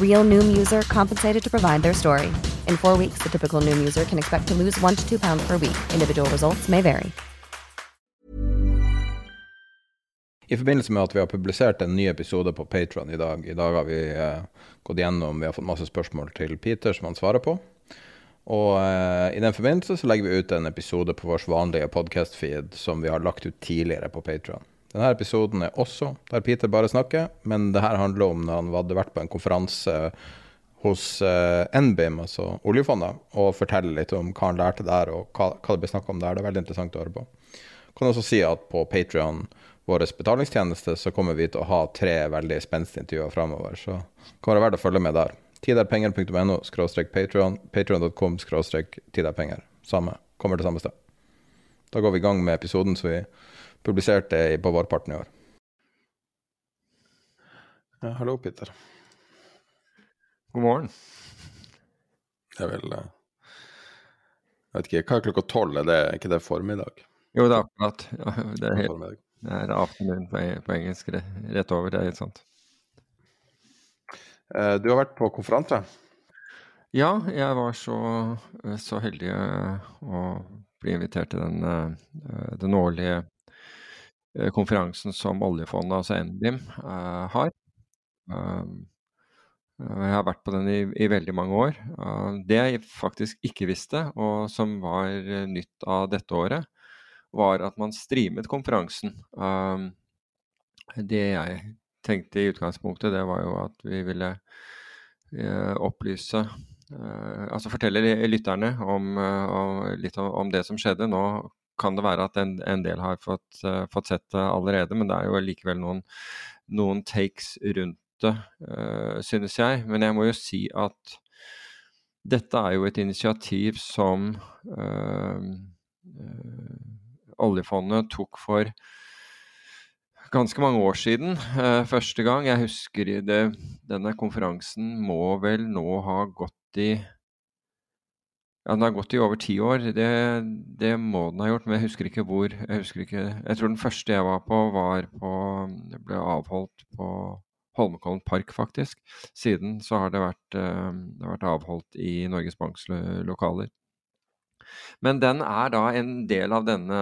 Real Noom user compensated to provide their story. In four weeks, the typical Noom user can expect to lose one to two pounds per week. Individual results may vary. I forbindelse med at vi har publisert en ny episode på Patron i dag, i dag har vi eh, gått gjennom, vi har fått masse spørsmål til Peter som han svarer på. Og eh, i den forbindelse så legger vi ut en episode på vår vanlige podcast-feed som vi har lagt ut tidligere på Patron. Denne episoden er også der Peter bare snakker, men det her handler om når han hadde vært på en konferanse hos eh, NBIM, altså oljefondet, og forteller litt om hva han lærte der, og hva, det ble snakka om der. Det er veldig interessant å høre på. Jeg kan også si at på Patrion, vår betalingstjeneste, så kommer vi til å ha tre veldig spenstige intervjuer framover, så det kan være verdt å følge med der. Tiderpenger.no skråstrek tiderpenger. Samme. Kommer til samme sted. Da går vi i gang med episoden som vi publiserte på vårparten i år. Ja, hallo, Peter. God morgen. Det er vel eh, Jeg vet ikke, hva er klokka tolv? Er det ikke det formiddag? Jo, det er akkurat. Ja, det er helt Formiddag. det er afternoon på, på engelsk rett over. Det er helt sant. Eh, Du har vært på konferanse? Ja, jeg var så, så heldig eh, å bli invitert til den, eh, den årlige eh, konferansen som oljefondet, altså NBIM, eh, har. Um, eh, Jeg har vært på den i, i veldig mange år. Det jeg faktisk ikke visste, og som var eh, nytt av dette året, var at man streamet konferansen. Um, Det jeg tenkte i utgangspunktet, det var jo at vi ville eh, opplyse eh, Altså fortelle lytterne om, eh, om, litt om det som skjedde. Nå kan det være at en, en del har fått, uh, fått sett det allerede, men det er jo likevel noen, noen takes rundt det, uh, synes jeg. Men jeg må jo si at dette er jo et initiativ som eh, eh, oljefondet tok for ganske mange år siden. eh, første gang. Jeg husker det, denne konferansen må vel nå ha gått i ja, Den har gått i over ti år. Det, det må den ha gjort, men jeg husker ikke hvor. Jeg husker ikke, jeg tror den første jeg var på, var på Det ble avholdt på Holmenkollen park, faktisk. Siden så har det vært, eh, det har vært avholdt i Norges Banks lokaler. Men den er da en del av, denne,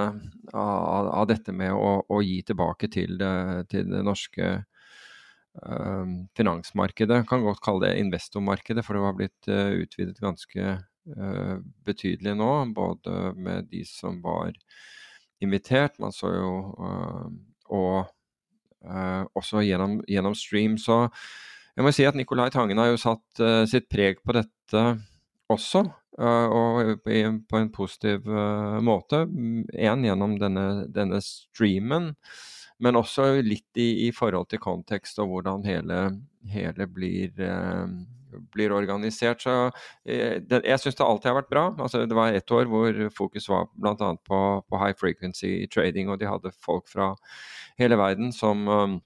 av, av dette med å, å gi tilbake til det, til det norske øh, finansmarkedet. Kan godt kalle det investormarkedet, for det har blitt øh, utvidet ganske betydelig nå. Både med de som var invitert, man så jo eh, Og eh, også gjennom, gjennom stream. Så jeg må si at Nicolai Tangen har jo satt eh, sitt preg på dette også, eh, og på en positiv eh, måte. Én gjennom denne, denne streamen, men også litt i, i forhold til kontekst og hvordan hele, hele blir, eh, blir organisert. Så eh, jeg syns det alltid har vært bra. Altså, det var ett år hvor fokus var bl.a. På, på high frequency trading, og de hadde folk fra hele verden som eh,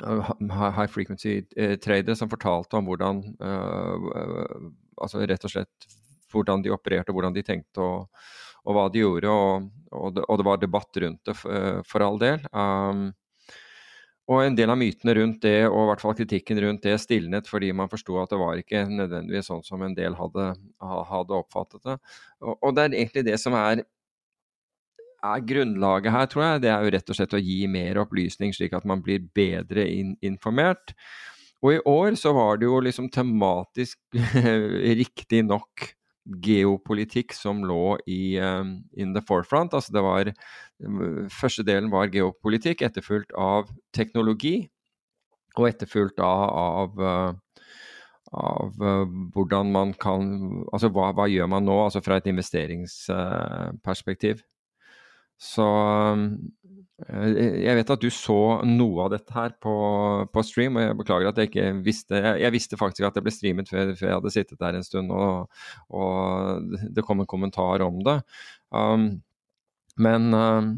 high frequency eh, tradere som fortalte om hvordan eh, altså rett og slett hvordan de opererte, hvordan de tenkte og, og hva de gjorde. Og, og, det, og det var debatt rundt det, for, eh, for all del. Um, og en del av mytene rundt det, og i hvert fall kritikken rundt det, stilnet fordi man forsto at det var ikke nødvendigvis sånn som en del hadde, hadde oppfattet det. Og, og det er egentlig det som er, er grunnlaget her, tror jeg. Det er jo rett og slett å gi mer opplysning, slik at man blir bedre in informert. Og i år så var det jo liksom tematisk riktig nok geopolitikk som lå i um, in the forefront. Altså det var Første delen var geopolitikk, etterfulgt av teknologi. Og etterfulgt av, av, av hvordan man kan Altså hva, hva, gjør man nå, altså fra et investeringsperspektiv. Så Eh, jeg vet at du så noe av dette her på, på, stream, og jeg beklager at jeg ikke visste Jeg visste faktisk at det ble streamet før, før jeg hadde sittet der en stund og, og det kom en kommentar om det. Um, men, um,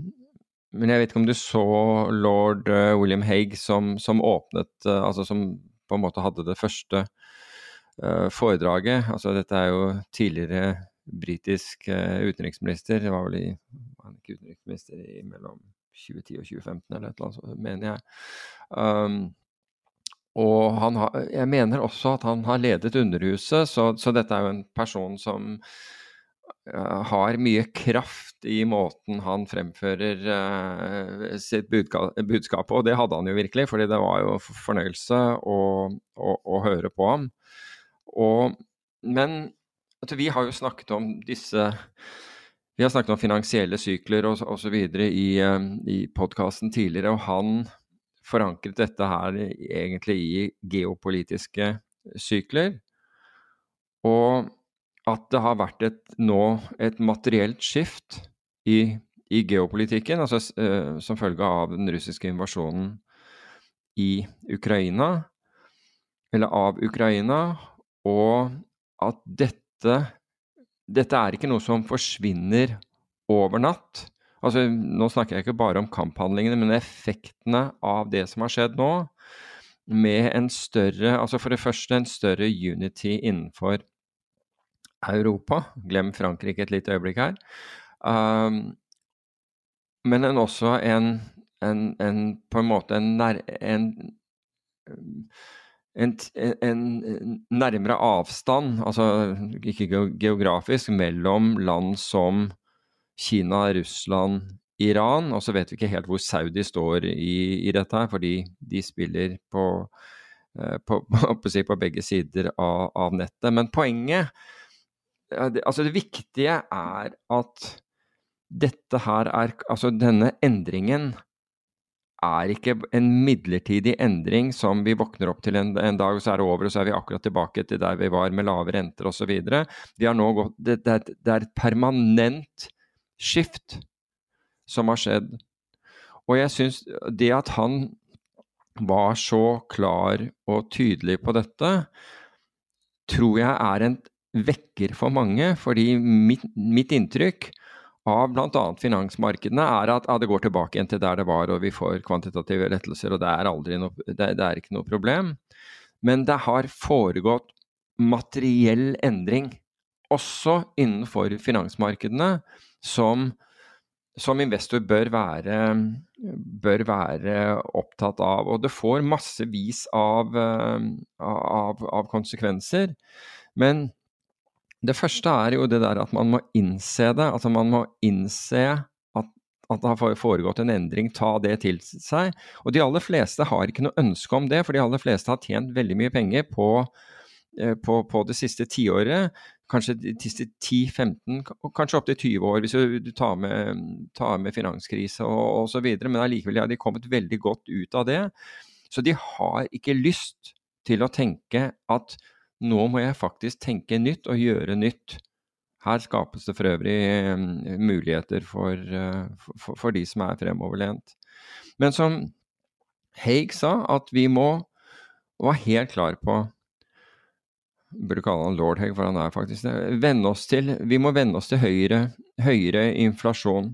men, jeg vet ikke om du så lord uh, William Hague som, som åpnet uh, Altså som på en måte hadde det første foredraget. Altså dette er jo tidligere britisk utenriksminister. Det var vel i, ikke utenriksminister i mellom 2010 og 2015 eller et eller annet, mener jeg. Um, og har, jeg mener også at han har ledet Underhuset, så, så dette er jo en person som uh, har mye kraft i måten han fremfører uh, sitt budskap på. Og det hadde han jo virkelig, fordi det var jo fornøyelse å, å, å høre på ham. Og, men altså, vi har jo snakket om disse vi har snakket om finansielle sykler og osv. i, eh, i podkasten tidligere, og han forankret dette her egentlig i geopolitiske sykler. Og at det har vært et, nå et materielt skift i, i geopolitikken, altså uh, som følge av den russiske invasjonen i Ukraina, eller av Ukraina, og at dette dette er ikke noe som forsvinner over natt. Altså, nå snakker jeg ikke bare om kamphandlingene, men effektene av det som har skjedd nå. Med en større Altså for det første en større unity innenfor Europa. Glem Frankrike et lite øyeblikk her. Um, men en også en, en, en, på en måte en, en en, en, nærmere avstand, altså ikke geografisk, mellom land som Kina, Russland, Iran. Og så vet vi ikke helt hvor Saudi står i, i dette, her, fordi de spiller på, eh, på, på, på begge sider av, av, nettet. Men poenget, altså det viktige er at dette her er Altså denne endringen er ikke en midlertidig endring som vi våkner opp til en, en, dag, og så er det over, og så er vi akkurat tilbake til der vi var med lave renter osv. Det, det, det, det er et permanent skift som har skjedd. Og jeg syns det at han var så klar og tydelig på dette, tror jeg er en vekker for mange. Fordi mitt, mitt inntrykk av bl.a. finansmarkedene er at ja, det går tilbake igjen til der det var, og vi får kvantitative lettelser, og det er, noe, det, det er ikke noe problem. Men det har foregått materiell endring, også innenfor finansmarkedene, som, som investor bør være, bør være, opptatt av. Og det får massevis av, eh, av, av konsekvenser. Men det første er jo det der at man må innse det. Altså man må innse at, at det har foregått en endring, ta det til seg. Og de aller fleste har ikke noe ønske om det, for de aller fleste har tjent veldig mye penger på, eh, på, på det siste tiåret. Kanskje de siste 10-15, kanskje opptil 20 år, hvis du tar med, tar med finanskrise og osv. Men allikevel har de kommet veldig godt ut av det. Så de har ikke lyst til å tenke at nå må jeg faktisk tenke nytt og gjøre nytt. Her skapes det for øvrig mm, muligheter for, eh, for, for de som er fremoverlent. Men som Haig sa, at vi må være helt klar på burde kalle han lord Haig, for han er faktisk det. Til, vi må venne oss til høyere, høyere inflasjon.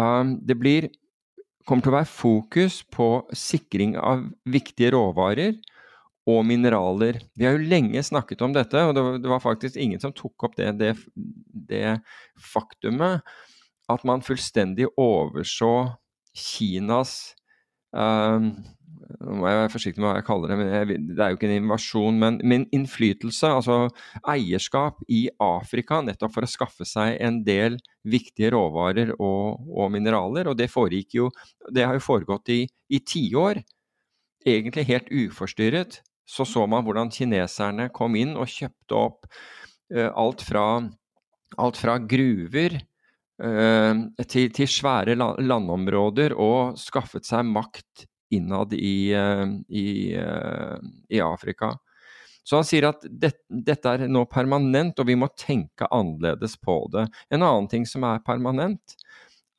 Um, det blir, kommer til å være fokus på sikring av viktige råvarer og mineraler. Vi har jo lenge snakket om dette, og det var faktisk ingen som tok opp det, det, det faktumet at man fullstendig overså Kinas um, nå må jeg være forsiktig med hva jeg kaller det, men jeg, det er jo ikke en invasjon, men, men, innflytelse, altså eierskap i Afrika, nettopp for å skaffe seg en del viktige råvarer og, og mineraler. Og det foregikk jo Det har jo foregått i, i tiår, egentlig helt uforstyrret så så man hvordan kineserne kom inn og kjøpte opp alt fra, alt fra gruver til, til, svære landområder og skaffet seg makt innad i, i, i Afrika. Så han sier at det, dette er nå permanent, og vi må tenke annerledes på det. En annen ting som er permanent,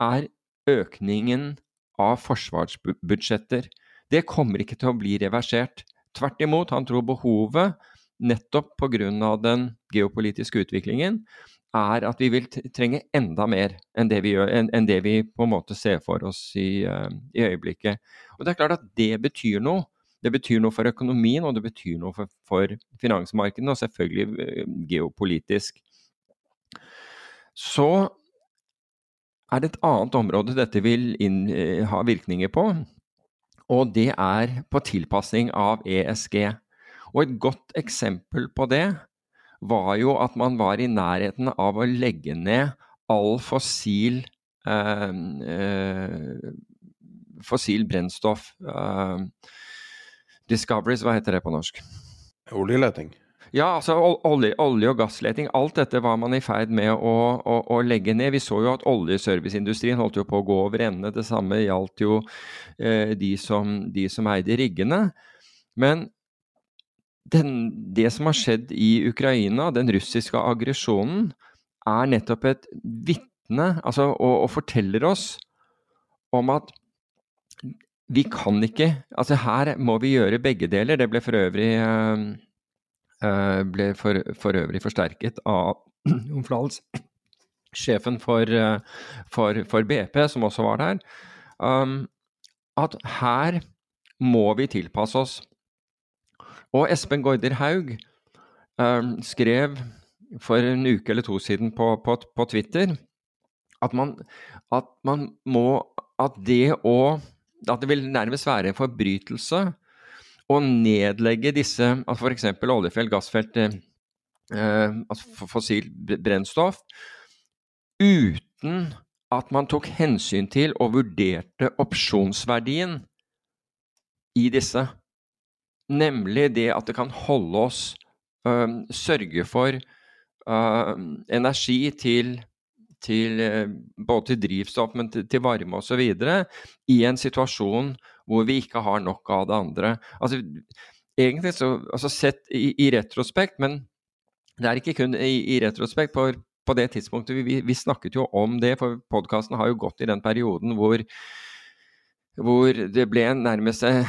er økningen av forsvarsbudsjetter. Det kommer ikke til å bli reversert. Tvert imot, han tror behovet, nettopp pga. den geopolitiske utviklingen, er at vi vil trenge enda mer enn det vi, gjør, enn, enn det vi på en måte ser for oss i, uh, i øyeblikket. Og Det er klart at det betyr noe. Det betyr noe for økonomien, og det betyr noe for, for finansmarkedene, og selvfølgelig uh, geopolitisk. Så er det et annet område dette vil inn, uh, ha virkninger på, og det er på tilpasning av ESG. Og et godt eksempel på det var jo at man var i nærheten av å legge ned all fossil eh, eh, fossil brennstoff. Eh, Discoveries, hva heter det på norsk? Oljeleting? Ja, altså olje, olje, og gassleting. Alt dette var man i ferd med å, å, å legge ned. Vi så jo at oljeserviceindustrien holdt jo på å gå over ende. Det samme gjaldt jo eh, de, som, de, som, eide riggene. Men den, det som har skjedd i Ukraina, den russiske aggresjonen, er nettopp et vitne, altså, og, og forteller oss om at vi kan ikke Altså her må vi gjøre begge deler. Det ble for øvrig, uh, ble for, for øvrig forsterket av Omflals, sjefen for, uh, for, for, BP, som også var der. Um, at her må vi tilpasse oss. Og Espen Gaarder Haug um, skrev for en uke eller to siden på, på, på Twitter at man, at man må At det å at det vil nærmest være en forbrytelse å nedlegge disse altså f.eks. oljefelt, gassfelt, eh, eh altså fossilt brennstoff, uten at man tok hensyn til og vurderte opsjonsverdien i disse. Nemlig det at det kan holde oss øh, Sørge for øh, energi til til, eh, både til drivstoff, men til, til varme osv. i en situasjon hvor vi ikke har nok av det andre. Altså, egentlig så, altså Sett i, i, retrospekt, men det er ikke kun i, i retrospekt. På, på, det tidspunktet vi, vi, snakket jo om det, for podkasten har jo gått i den perioden hvor hvor det ble nærmest eh,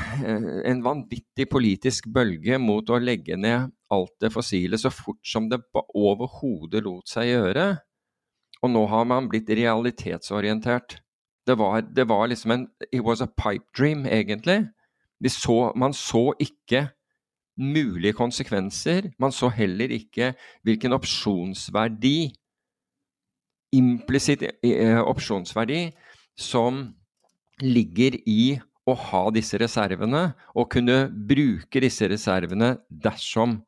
en vanvittig politisk bølge mot å legge ned alt det fossile så fort som det overhodet lot seg gjøre. Og nå har man blitt realitetsorientert. Det var, det var liksom en It was a pipe dream, egentlig. Så, man så ikke mulige konsekvenser. Man så heller ikke hvilken opsjonsverdi, implisitt eh, opsjonsverdi, som ligger i å ha disse reservene, og kunne bruke disse reservene dersom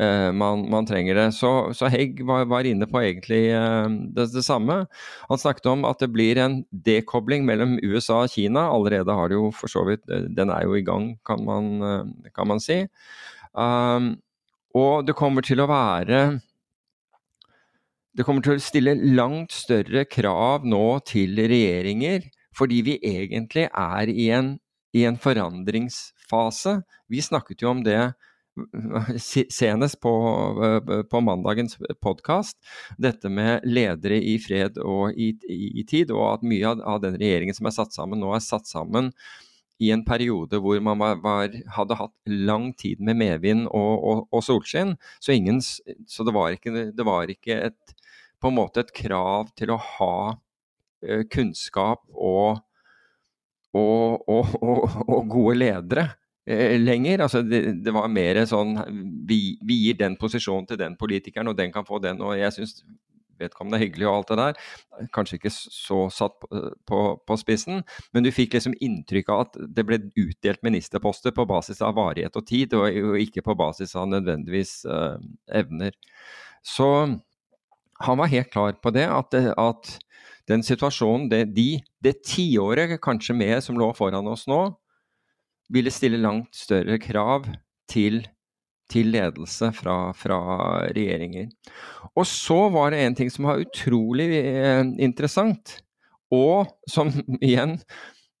Uh, man, man, trenger det. Så, så Hegg var, var, inne på egentlig eh, det, det, samme. Han snakket om at det blir en dekobling mellom USA og Kina. Allerede har det jo for så vidt eh, Den er jo i gang, kan man, uh, kan man si. Um, og det kommer til å være Det kommer til å stille langt større krav nå til regjeringer, fordi vi egentlig er i en, i en forandringsfase. Vi snakket jo om det senest på, eh, på mandagens podkast, dette med ledere i fred og i, i, tid, og at mye av, av, den regjeringen som er satt sammen nå, er satt sammen i en periode hvor man var, var, hadde hatt lang tid med medvind og, og, og solskinn. Så, ingen, så det, var ikke, det var ikke et, på en måte et krav til å ha uh, kunnskap og, og gode ledere. Eh, lenger. Altså det, det, var mer sånn vi, vi, gir den posisjonen til den politikeren, og den kan få den. Og jeg syns vedkommende er hyggelig og alt det der. Kanskje ikke så satt på, på, på, spissen, men du fikk liksom inntrykk av at det ble utdelt ministerposter på basis av varighet og tid, og, og ikke på basis av nødvendigvis uh, evner. Så han var helt klar på det, at, at den situasjonen, det, de, det tiåret kanskje mer som lå foran oss nå, ville stille langt større krav til, til ledelse fra, fra, regjeringer. Og så var det en ting som var utrolig eh, interessant, og som igjen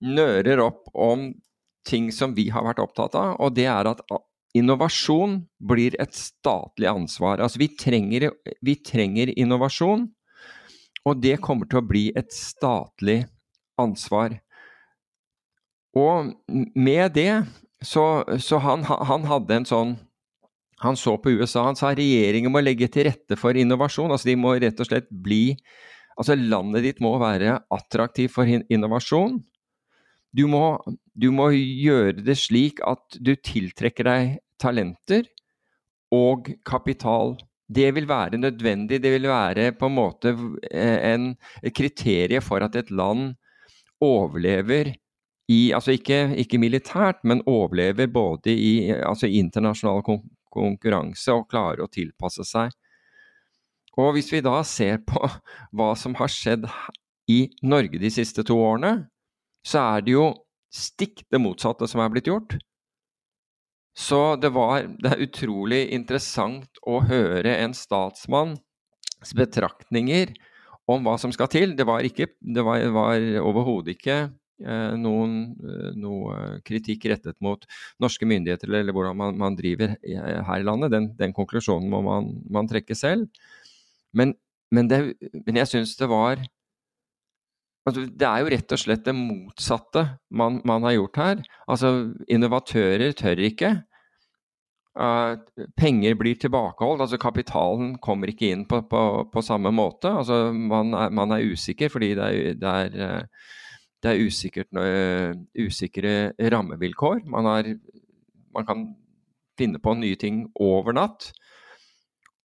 nører opp om ting som vi har vært opptatt av, og det er at innovasjon blir et statlig ansvar. Altså vi trenger, vi trenger innovasjon, og det kommer til å bli et statlig ansvar. Og med det så, så han, han, hadde en sånn Han så på USA, han sa regjeringen må legge til rette for innovasjon. Altså de må rett og slett bli Altså landet ditt må være attraktivt for innovasjon. Du må, du må gjøre det slik at du tiltrekker deg talenter og kapital. Det vil være nødvendig. Det vil være på en måte en kriterie for at et land overlever i Altså ikke, ikke militært, men overlever både i altså internasjonal konkurranse og klarer å tilpasse seg. Og hvis vi da ser på hva som har skjedd i Norge de siste to årene, så er det jo stikk det motsatte som er blitt gjort. Så det, var, det er utrolig interessant å høre en statsmanns betraktninger om hva som skal til. Det var, ikke, var, var overhodet ikke noen eh, noe kritikk rettet mot norske myndigheter eller hvordan man, man driver her i landet. Den, den konklusjonen må man, man trekke selv. Men, men, det, men jeg syns det var Altså, det er jo rett og slett det motsatte man, man har gjort her. Altså, innovatører tør ikke. Uh, penger blir tilbakeholdt, altså kapitalen kommer ikke inn på, på, på samme måte. Altså, man, er, man, er, usikker fordi det er, det er, eh, det er usikkert, uh, usikre rammevilkår. Man, er, man kan finne på nye ting over natt.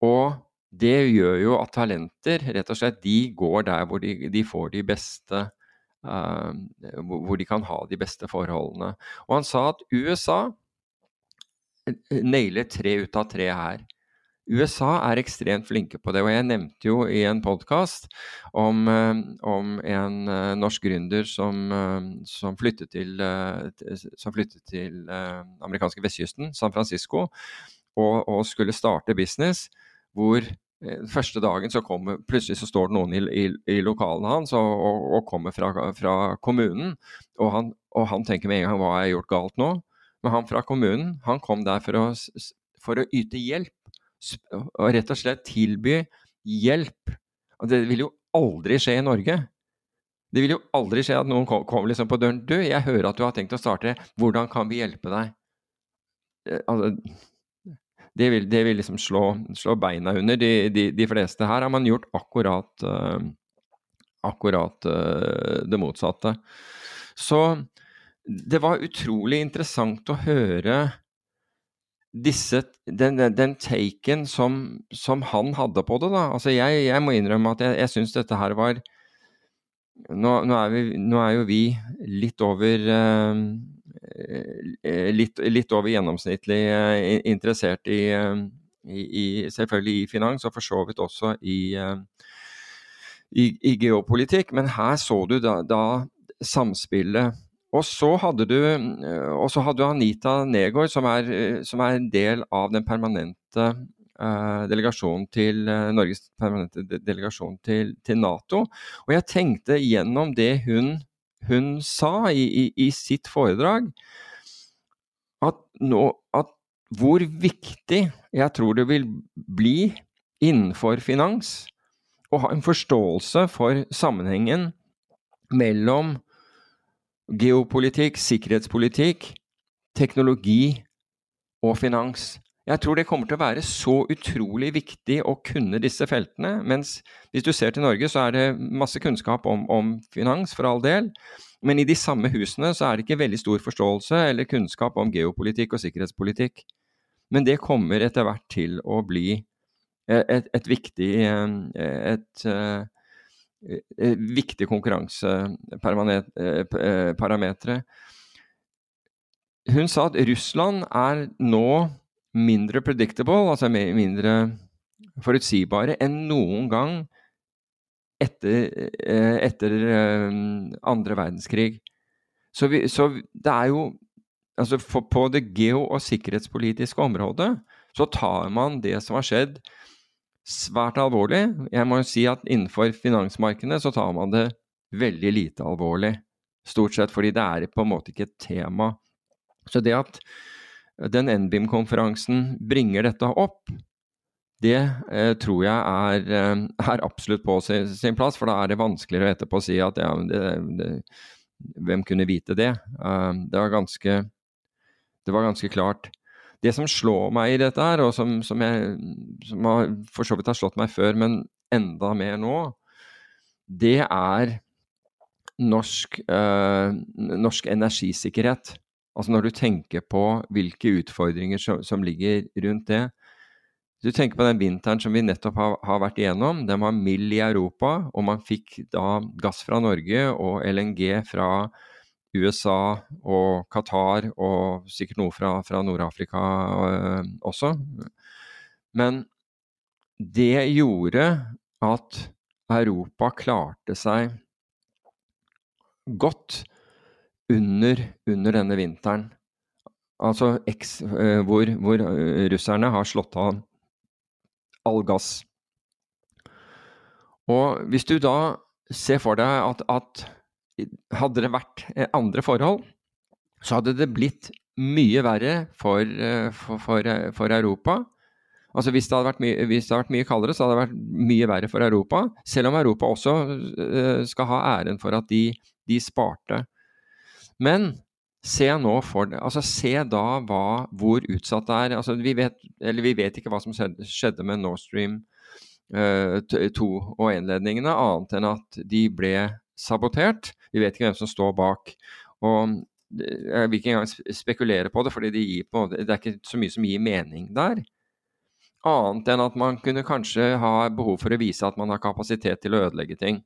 Og det gjør jo at talenter rett og slett, de går der hvor de, de får de beste uh, Hvor de kan ha de beste forholdene. Og han sa at USA nailer tre ut av tre her. USA er ekstremt flinke på det, og jeg nevnte jo i en podkast om, om, en norsk gründer som, som flyttet til, som flyttet til amerikanske vestkysten, San Francisco, og, og skulle starte business hvor Eh, første dagen så kommer, plutselig så står det noen i, i, i lokalene hans og, og, og kommer fra, fra kommunen. Og han, og han, tenker med en gang hva har jeg gjort galt nå? Men han fra kommunen han kom der for å, for å yte hjelp. Og rett og slett tilby hjelp. Og det vil jo aldri skje i Norge. Det vil jo aldri skje at noen kommer liksom på døren. 'Du, jeg hører at du har tenkt å starte. Hvordan kan vi hjelpe deg?' Eh, altså, det vil, det vil liksom slå, slå, beina under de, de, de, fleste. Her har man gjort akkurat, uh, akkurat uh, det motsatte. Så det var utrolig interessant å høre disse, den, den taken som, som, han hadde på det. da. Altså jeg, jeg må innrømme at jeg, jeg syns dette her var nå, nå, er vi, nå, er jo vi litt over uh, Eh, litt, litt, over gjennomsnittlig eh, interessert i, eh, i, i, selvfølgelig i finans, og for så vidt også i, i, i geopolitikk. Men her så du da, da samspillet. Og så hadde du hadde Anita Negård, som er, som er, en del av den permanente uh, delegasjonen til Norges permanente delegasjon til, til, Nato. Og jeg tenkte gjennom det hun hun sa i, i, i sitt foredrag, at, nå, at hvor viktig jeg tror det vil bli innenfor finans å ha en forståelse for sammenhengen mellom geopolitikk, sikkerhetspolitikk, teknologi og finans. Jeg tror det kommer til å være så utrolig viktig å kunne disse feltene. Mens hvis du ser til Norge, så er det masse kunnskap om, om, finans, for all del. Men i de samme husene så er det ikke veldig stor forståelse eller kunnskap om geopolitikk og sikkerhetspolitikk. Men det kommer etter hvert til å bli et, et, et viktig et, et, viktig konkurranseparametere. Hun sa at Russland er nå mindre predictable, altså mindre forutsigbare enn noen gang etter, eh, etter eh, andre verdenskrig. Så, vi, så, det er jo Altså for, på det geo- og sikkerhetspolitiske området så tar man det som har skjedd, svært alvorlig. Jeg må jo si at innenfor finansmarkedene så tar man det veldig lite alvorlig. Stort sett fordi det er på en måte ikke et tema. Så det at den NBIM-konferansen bringer dette opp, det eh, tror jeg er, eh, er, absolutt på sin, sin, plass, for da er det vanskeligere etterpå å si at ja, det, det, hvem kunne vite det? Uh, det, var ganske, det var ganske klart. Det som slår meg i dette her, og som, som, jeg, som har, for så vidt har slått meg før, men enda mer nå, det er norsk, uh, norsk energisikkerhet. Altså når du tenker på hvilke utfordringer som, som ligger rundt det, du tenker på den vinteren som vi nettopp har, har, vært igjennom. Den var mild i Europa, og man fikk da gass fra Norge og LNG fra USA og Qatar, og sikkert noe fra, fra Nord-Afrika øh, også. Men det gjorde at Europa klarte seg godt under, under denne vinteren. Altså X, øh, hvor, hvor russerne har slått av all gass. Og hvis du da ser for deg at, at hadde det vært andre forhold, så hadde det blitt mye verre for, for, for, for Europa. Altså hvis det, mye, hvis det, hadde vært mye, kaldere, så hadde det vært mye verre for Europa. Selv om Europa også skal ha æren for at de, de sparte. Men Se nå for. Altså, se da hva, hvor utsatt det er. Altså, vi, vet, vi vet ikke hva som skjedde med Nord Stream uh, eh, 2 og innledningene, annet enn at de ble sabotert. Vi vet ikke hvem som står bak. Og eh, Jeg vil ikke engang spekulere på det, for det, det er ikke så mye som gir mening der. Annet enn at man kunne kanskje ha behov for å vise at man har kapasitet til å ødelegge ting.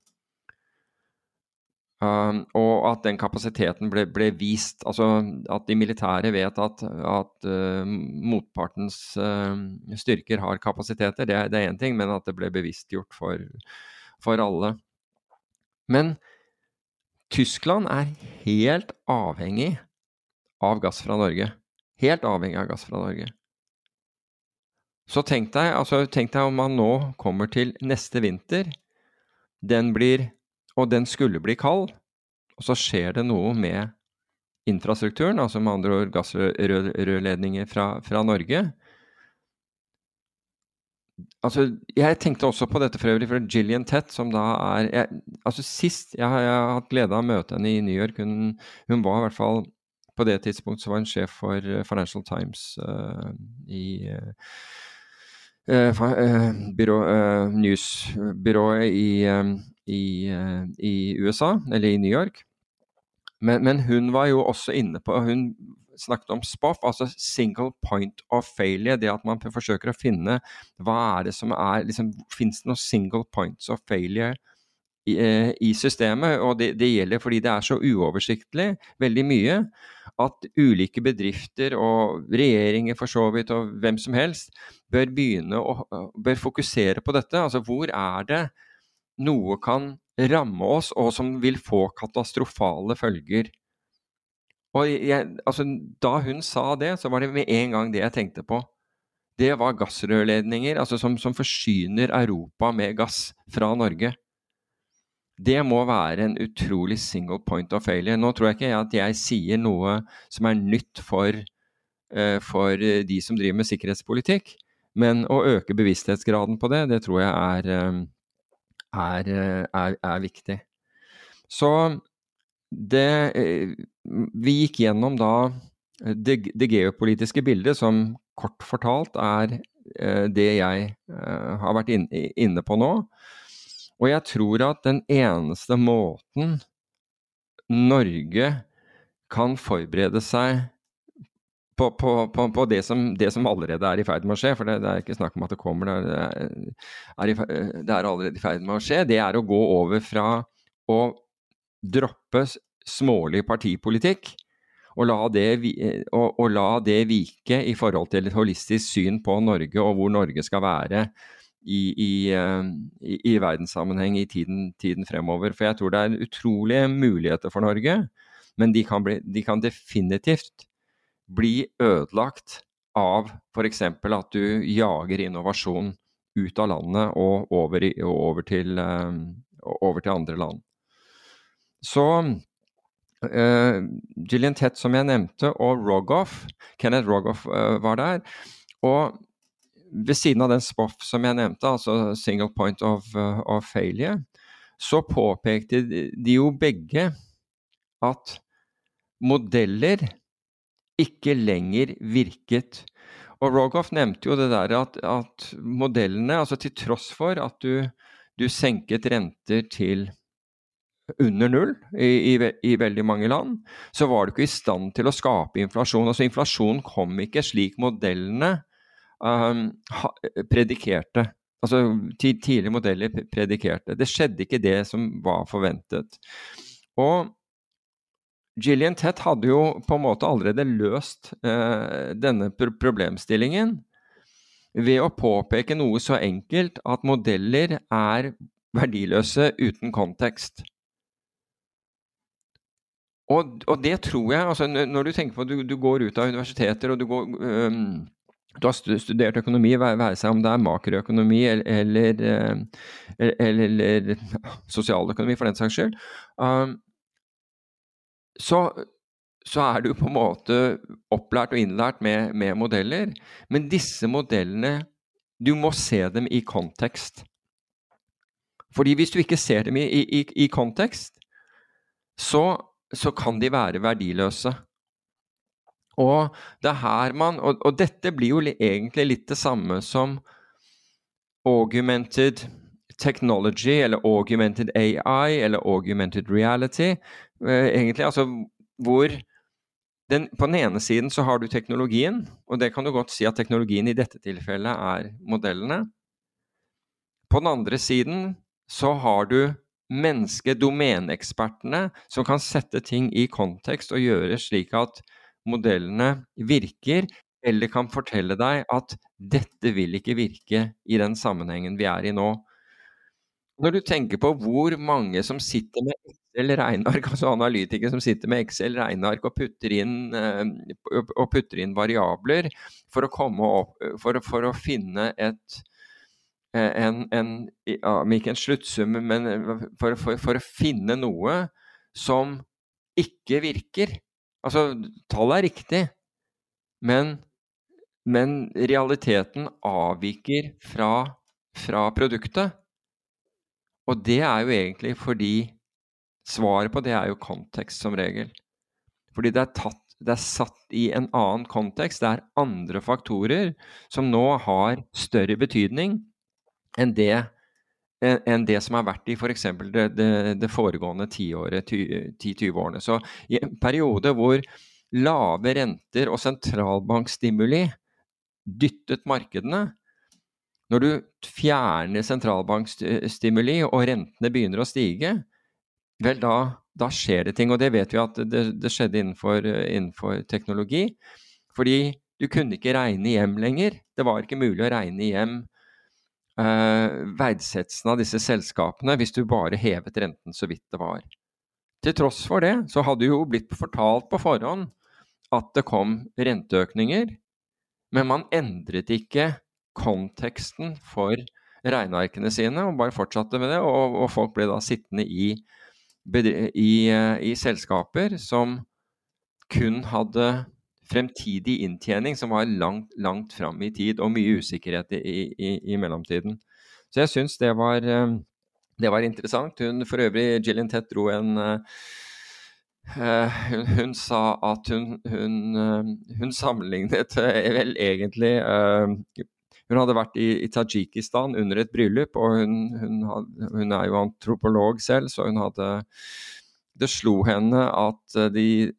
Um, og at den kapasiteten ble, ble, vist. Altså at de militære vet at, at uh, motpartens uh, styrker har kapasiteter, det, det er én ting, men at det ble bevisstgjort for, for alle. Men Tyskland er helt avhengig av gass fra Norge. Helt avhengig av gass fra Norge. Så tenk deg, altså, tenk deg om man nå kommer til neste vinter. Den blir og den skulle bli kald. Og så skjer det noe med infrastrukturen, altså med andre ord gassrørledninger fra, fra Norge. Altså, jeg tenkte også på dette for øvrig, for Gillian Tett, som da er jeg, Altså Sist jeg, jeg, har hatt glede av å møte henne i New York, hun, hun, var i hvert fall på det tidspunktet så var hun sjef for Financial Times uh, i uh, uh, byrå, newsbyrået i, i, eh, i, USA, eller i New York. Men, men, hun var jo også inne på Hun snakket om SPOF, altså single point of failure. Det at man forsøker å finne hva er det som er liksom, Fins det noen single points of failure i, eh, i systemet? Og det, det, gjelder fordi det er så uoversiktlig, veldig mye, at ulike bedrifter og regjeringer for så vidt, og hvem som helst, bør begynne å bør fokusere på dette. Altså hvor er det noe kan ramme oss, og som vil få katastrofale følger. Og jeg, altså, Da hun sa det, så var det med en gang det jeg tenkte på. Det var gassrørledninger altså som, som forsyner Europa med gass fra Norge. Det må være en utrolig single point of failure. Nå tror jeg ikke at jeg sier noe som er nytt for, uh, for de som driver med sikkerhetspolitikk, men å øke bevissthetsgraden på det, det tror jeg er, um, er, eh, er, er viktig. Så det eh, Vi gikk gjennom da eh, det, det geopolitiske bildet, som kort fortalt er det jeg har vært inne på nå. Og jeg tror at den eneste måten Norge kan forberede seg på, på, på, på det, som, det, som, allerede er i ferd med å skje, for det, det er ikke snakk om at det kommer, det er, er i, det er allerede i ferd med å skje, det er å gå over fra å droppe smålig partipolitikk og la, det, og, og la det vike i forhold til et holistisk syn på Norge og hvor Norge skal være i, i, i, i verdenssammenheng i tiden, tiden, fremover. For jeg tror det er utrolige muligheter for Norge, men de kan, bli, de kan definitivt bli ødelagt av f.eks. at du jager innovasjon ut av landet og over, i, og over, til, over til, andre land. Så uh, Gillian Tett, som jeg nevnte, og Rogoff, Kenneth Rogoff uh, var der. Og ved siden av den SPOF som jeg nevnte, altså single point of, uh, of failure, så påpekte de jo begge at modeller ikke lenger virket. Og Rogoff nevnte jo det der at, at modellene, altså til tross for at du, du senket renter til under null i, i, i, veldig mange land, så var du ikke i stand til å skape inflasjon. Altså Inflasjon kom ikke slik modellene um, predikerte. Altså tidligere modeller predikerte. Det skjedde ikke det som var forventet. Og Gillian Tett hadde jo på en måte allerede løst uh, denne problemstillingen ved å påpeke noe så enkelt at modeller er verdiløse uten kontekst. Og, og det tror jeg altså Når du tenker på at du, du går ut av universiteter og du går um, du har studert økonomi, være seg om det er makroøkonomi eller, eller, eller sosialøkonomi for den saks skyld, um, så, så, er du på en måte opplært og innlært med, med, modeller. Men disse modellene Du må se dem i kontekst. Fordi hvis du ikke ser dem i, i, i kontekst, så, så kan de være verdiløse. Og det er her man og, og, dette blir jo egentlig litt det samme som augmented technology, eller augmented AI, eller augmented reality. Eh, egentlig, altså hvor den, På den ene siden så har du teknologien, og det kan du godt si at teknologien i dette tilfellet er modellene. På den andre siden så har du menneske, domeneekspertene, som kan sette ting i kontekst og gjøre slik at modellene virker, eller kan fortelle deg at dette vil ikke virke i den sammenhengen vi er i nå. Når du tenker på hvor mange som sitter med Excel-regneark, altså analytikere som sitter med Excel-regneark og, eh, og putter inn variabler for å, opp, for, for å finne et en, en, ja, ikke en sluttsum, men for, for, for, å finne noe som ikke virker. Altså, tallet er riktig, men, men realiteten avviker fra, fra, produktet. Og det er jo egentlig fordi Svaret på det er jo kontekst, som regel. Fordi det er, tatt, det er satt i en annen kontekst. Det er andre faktorer som nå har større betydning enn det enn det som har vært i f.eks. Det, det, det foregående tiåret, 10-20 årene. Så i en periode hvor lave renter og sentralbankstimuli dyttet markedene Når du fjerner sentralbankstimuli og rentene begynner å stige, vel da, da skjer det ting. Og det vet vi at det, det skjedde innenfor, innenfor teknologi. Fordi du kunne ikke regne hjem lenger. Det var ikke mulig å regne hjem verdsettelsen av disse selskapene hvis du bare hevet renten så vidt det var. Til tross for det så hadde jo blitt fortalt på forhånd at det kom renteøkninger, men man endret ikke konteksten for regnearkene sine og bare fortsatte med det, og, og folk ble da sittende i, i, i selskaper som kun hadde fremtidig inntjening som var langt, langt fram i tid, og mye usikkerhet i, i, i mellomtiden. Så jeg syns det, eh, det, var interessant. Hun for øvrig, Gillian Tett, dro en uh, hun, hun, sa at hun, hun, hun sammenlignet vel egentlig uh, hun hadde vært i, i Tadsjikistan under et bryllup, og hun, hun, had, hun, er jo antropolog selv, så hun hadde Det slo henne at de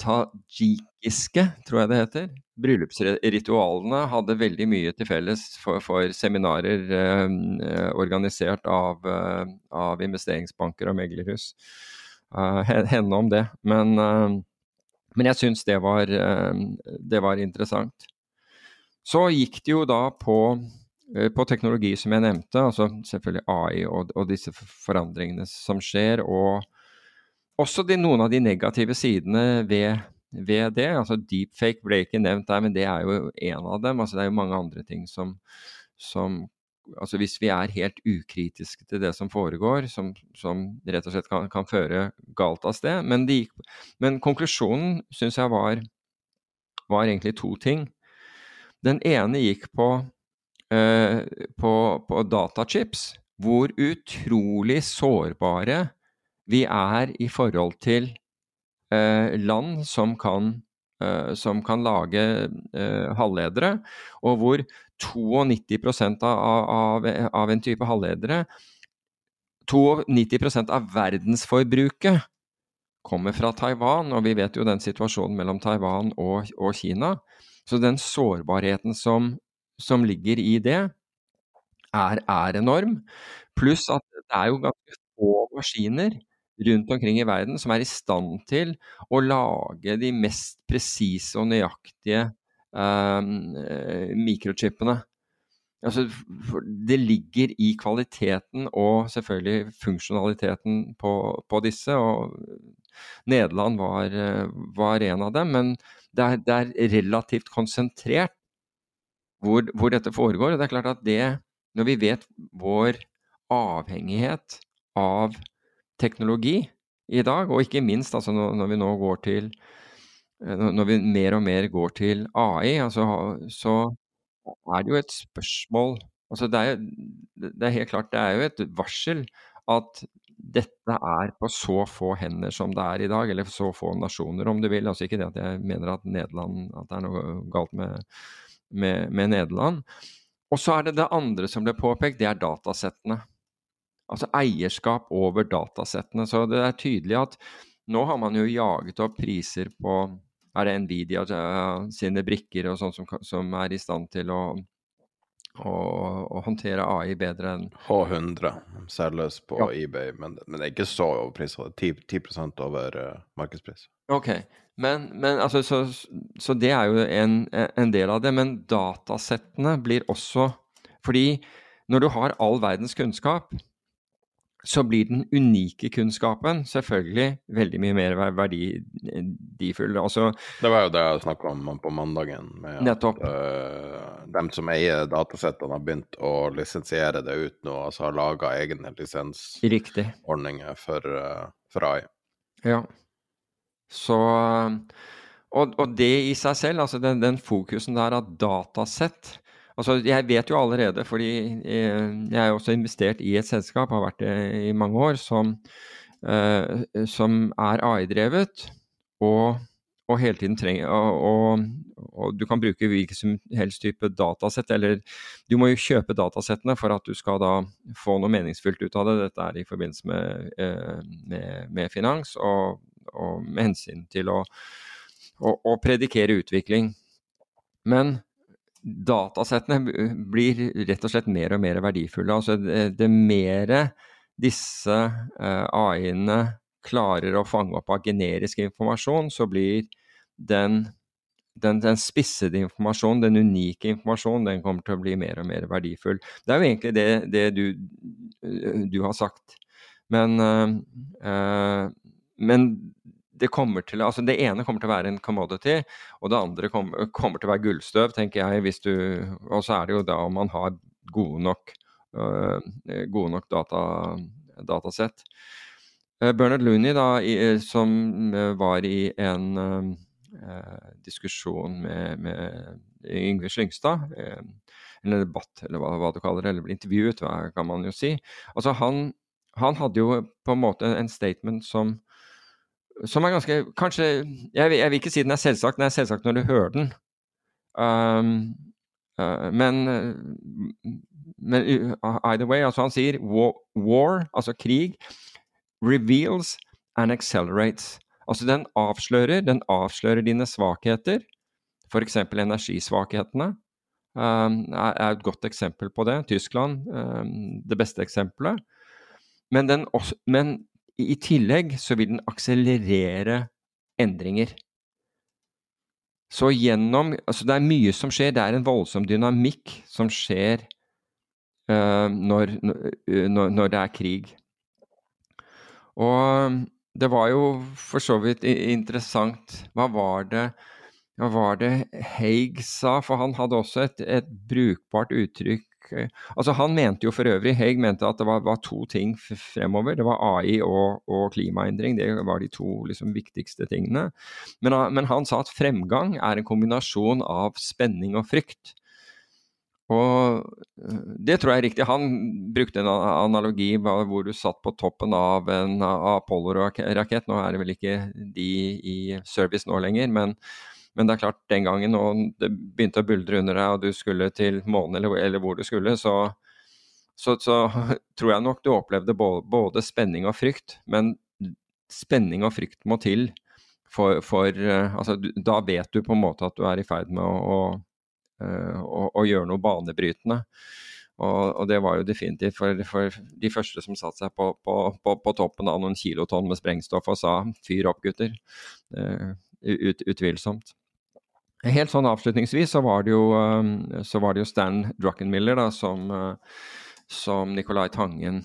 tajikiske, tror jeg det heter, bryllupsritualene hadde veldig mye til felles for, for seminarer eh, organisert av, eh, av, investeringsbanker og meglerhus. Uh, henne om det. Men, uh, men jeg syns det, uh, det, var interessant. Så gikk det jo da på, på teknologi som jeg nevnte, altså selvfølgelig AI og, og disse forandringene som skjer, og også de, noen av de negative sidene ved, ved det. altså Deepfake ble ikke nevnt der, men det er jo en av dem. altså Det er jo mange andre ting som, som altså Hvis vi er helt ukritiske til det som foregår, som, som rett og slett kan, kan, føre galt av sted. Men, de, men konklusjonen syns jeg var, var, egentlig to ting. Den ene gikk på, eh, på, på datachips. Hvor utrolig sårbare vi er i forhold til eh, land som kan, eh, som kan lage eh, halvledere, og hvor 92 av, av, av en type halvledere 92% av verdensforbruket kommer fra Taiwan, og vi vet jo den situasjonen mellom Taiwan og, og Kina. Så den sårbarheten som, som ligger i det, er, er enorm. Pluss at det er jo ganske få maskiner rundt omkring i verden som er i stand til å lage de mest presise og nøyaktige eh, mikrochipene. Altså, det ligger i kvaliteten og selvfølgelig funksjonaliteten på, på disse. og Nederland var, var, en av dem, men det er, det er relativt konsentrert hvor, hvor, dette foregår. og det er klart at det, Når vi vet vår avhengighet av teknologi i dag, og ikke minst altså når, vi nå går til eh, når vi mer og mer går til AI, altså, så er det jo et spørsmål altså det, er, det er helt klart det er jo et varsel at dette er på så få hender som det er i dag, eller så få nasjoner, om du vil. Altså Ikke det at jeg mener at Nederland, at det er noe galt med, med, med Nederland. Og så er det det andre som ble påpekt, det er datasettene altså eierskap over datasettene. Så det er tydelig at nå har man jo jaget opp priser på er det Nvidia uh, sine brikker og sånn som, som, er i stand til å, å, å håndtere AI bedre enn H100 selges på ja. eBay, men, men, det er ikke så overprisa. 10, 10 over uh, markedspris. Ok, men, men altså, så, så, det er jo en, en, del av det. Men datasettene blir også Fordi når du har all verdens kunnskap, så blir den unike kunnskapen selvfølgelig veldig mye mer verdifull. Altså, det var jo det jeg snakka om på mandagen. med nettopp. at uh, dem som eier datasettene, har begynt å lisensiere det ut nå. altså Har laga egne lisensordninger for, uh, for AI. Ja. Så og, og, det i seg selv, altså den, den fokusen der av datasett Altså, jeg vet jo allerede, fordi eh, jeg har også investert i et selskap, har vært det i mange år, som, uh, som er AI-drevet. Og, og, hele tiden trenger og, og, du kan bruke hvilken som helst type datasett, eller du må jo kjøpe datasettene for at du skal da få noe meningsfullt ut av det. Dette er i forbindelse med, uh, med, med finans og, med hensyn til å, å, å predikere utvikling. Men datasettene blir rett og slett mer og mer verdifulle. Altså det, det mer disse uh, AI-ene klarer å fange opp av generisk informasjon, så blir den, den, den, spissede informasjonen, den unike informasjonen, den kommer til å bli mer og mer verdifull. Det er jo egentlig det, det du, du, har sagt. Men, uh, men det kommer til altså Det ene kommer til å være en commodity, og det andre kommer, kommer til å være gullstøv, tenker jeg. hvis du, Og så er det jo da om man har gode nok, uh, gode nok data, datasett. Uh, Bernard Looney, da, i, som var i en uh, diskusjon med, med Yngve Slyngstad, eller debatt, eller hva, hva, du kaller det, eller intervjuet, hva kan man jo si. Altså han, han hadde jo på en måte en statement som som er ganske Kanskje jeg, jeg, vil ikke si den er selvsagt, den er selvsagt når du hører den. Um, uh, men, men uh, either way, altså han sier war, war, altså krig, reveals and accelerates. Altså den avslører, den avslører dine svakheter, f.eks. energisvakhetene. Um, er, et godt eksempel på det. Tyskland, um, det beste eksempelet. Men, den, men i tillegg så vil den akselerere endringer. Så gjennom Altså det er mye som skjer. Det er en voldsom dynamikk som skjer uh, når, når, når, det er krig. Og det var jo for så vidt interessant. Hva var det, hva var det Haig sa? For han hadde også et, et brukbart uttrykk Altså Han mente jo for øvrig, Haig mente at det var, var to ting fremover. Det var AI og, og klimaendring. Det var de to liksom, viktigste tingene. Men, men han sa at fremgang er en kombinasjon av spenning og frykt. Og eh, det tror jeg er riktig. Han brukte en analogi hvor du satt på toppen av en Apollo-rakett. Nå er det vel ikke de i service nå lenger, men, men, det er klart den gangen og det begynte å buldre under deg og du skulle til månen eller, eller hvor du skulle, så, så, så, tror jeg nok du opplevde både, både, spenning og frykt. Men spenning og frykt må til for, for eh, altså, Da vet du på en måte at du er i ferd med å, å å, å gjøre noe banebrytende. Og, og, det var jo definitivt for, for de første som satte seg på, på, på, på, toppen av noen kilotonn med sprengstoff og sa 'fyr opp, gutter'. Uh, ut, utvilsomt. Helt sånn avslutningsvis så var det jo, uh, så var det jo Stan Druckenmiller da, som, uh, som Nicolai Tangen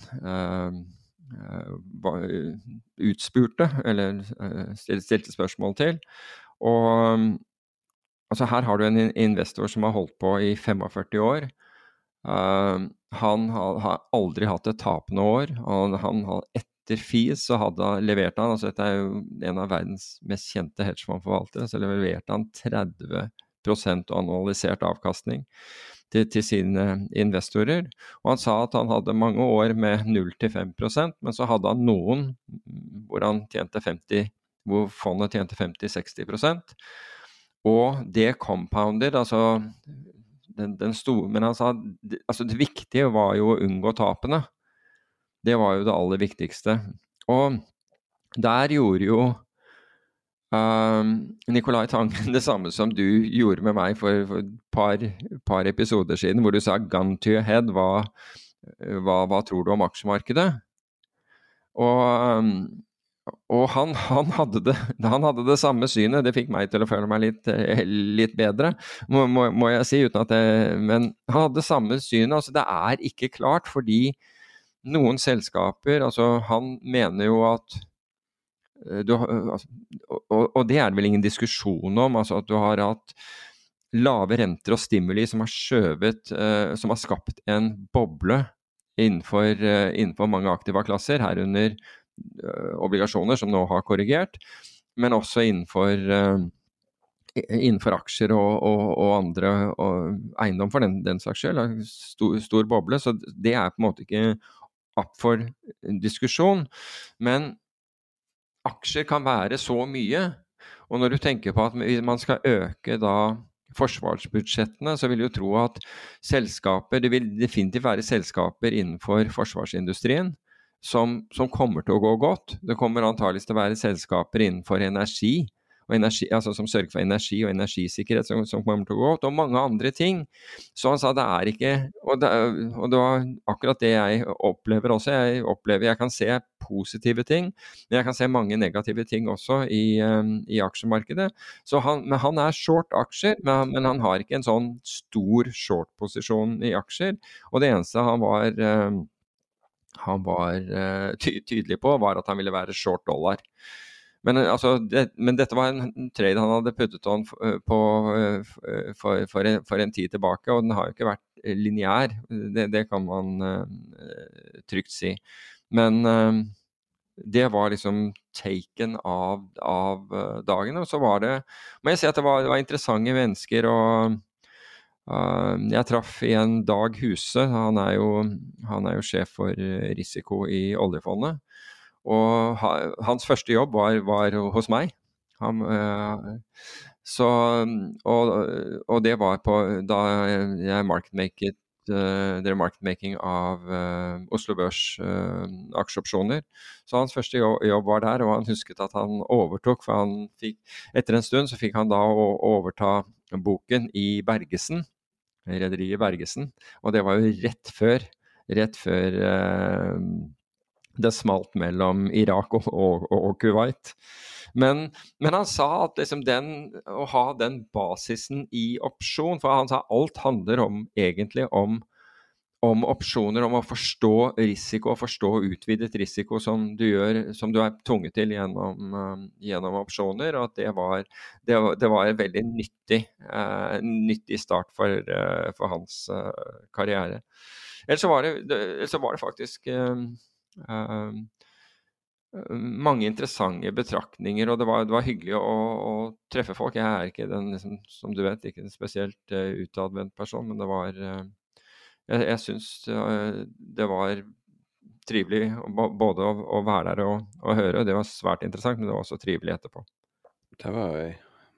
utspurte, eller stilte spørsmål til. Og Altså her har du en investor som har holdt på i 45 år. Uh, han har, har, aldri hatt et tapende år. Han, han har etter FIS så hadde, leverte han, altså dette er jo en av verdens mest kjente hedgefondforvaltere, så leverte han 30% annualisert avkastning til, til, sine investorer. Og han sa at han hadde mange år med 0-5% men så hadde han noen hvor han tjente 50 hvor fondet tjente 50-60% og det compounded, altså den, den store, Men han sa altså det viktige var jo å unngå tapene. Det var jo det aller viktigste. Og der gjorde jo uh, Nicolai Tangen det samme som du gjorde med meg for, et par, par, episoder siden, hvor du sa 'gun to your head', hva, hva, hva tror du om aksjemarkedet? Og um, og han, han, hadde det, han, hadde det, samme synet. Det fikk meg til å føle meg litt, eh, litt bedre, må, må, jeg si. uten at det, Men han hadde det samme synet. altså Det er ikke klart fordi noen selskaper altså Han mener jo at eh, du, altså, og, det er det vel ingen diskusjon om. altså At du har hatt lave renter og stimuli som har skjøvet uh, Som har skapt en boble innenfor, innenfor mange aktiva klasser, herunder Eh, obligasjoner, som nå har korrigert, men også innenfor, eh, innenfor aksjer og, og, og andre og eiendom for den, den saks skyld. Stor, stor, boble. Så det er på en måte ikke opp for diskusjon. Men aksjer kan være så mye. Og når du tenker på at man skal øke da forsvarsbudsjettene, så vil du tro at selskaper Det vil definitivt være selskaper innenfor forsvarsindustrien som, som, kommer til å gå godt. Det kommer antakeligvis til å være selskaper innenfor energi, energi altså som sørger for energi og energisikkerhet som, som, kommer til å gå opp, og mange andre ting. Så han sa det er ikke Og det, og det var akkurat det jeg opplever også. Jeg opplever, jeg kan se positive ting, men jeg kan se mange negative ting også i, um, i aksjemarkedet. Så han, men han er short aksjer, men, men, han har ikke en sånn stor short-posisjon i aksjer. Og det eneste han var um, han var ty tydelig på, var at han ville være short dollar. Men, uh, altså, det, men, dette var en trade han hadde puttet on uh, på for, for, en, for, en, tid tilbake, og den har jo ikke vært lineær. Det, det, kan man trygt si. Men det var liksom taken av, av dagen. Og så var det Må jeg si at det var, det var interessante mennesker. og Uh, jeg traff igjen Dag Huse. Han er, jo, han er jo sjef for eh, risiko i oljefondet. Og hans første jobb var, var hos meg. Han, uh, så, og, og, det var på da jeg marketmaket uh, drev marketmaking av uh, Oslo Børs aksjeopsjoner. Så hans første jobb, var der, og han husket at han overtok. For han fikk, etter en stund så fikk han da overta boken i Bergesen rederiet Bergesen. Og det var jo rett før, rett før eh, det smalt mellom Irak og, og, og Kuwait. Men, men, han sa at liksom den, å ha den basisen i opsjon For han sa alt handler om, egentlig om om opsjoner, om å forstå risiko og forstå utvidet risiko som du, gjør, som du er tvunget til gjennom, uh, gjennom opsjoner. Og at det var, det, det var en veldig nyttig, uh, nyttig start for, uh, for hans karriere. Ellers så det, så var det faktisk mange interessante betraktninger, og det var, det var hyggelig å, å, treffe folk. Jeg er ikke den, liksom, som du vet, ikke en spesielt uh, utadvendt person, men det var uh, Jeg, jeg syns uh, det var trivelig både å, å være der og, og, høre. Det var svært interessant, men det var også trivelig etterpå. Det var ei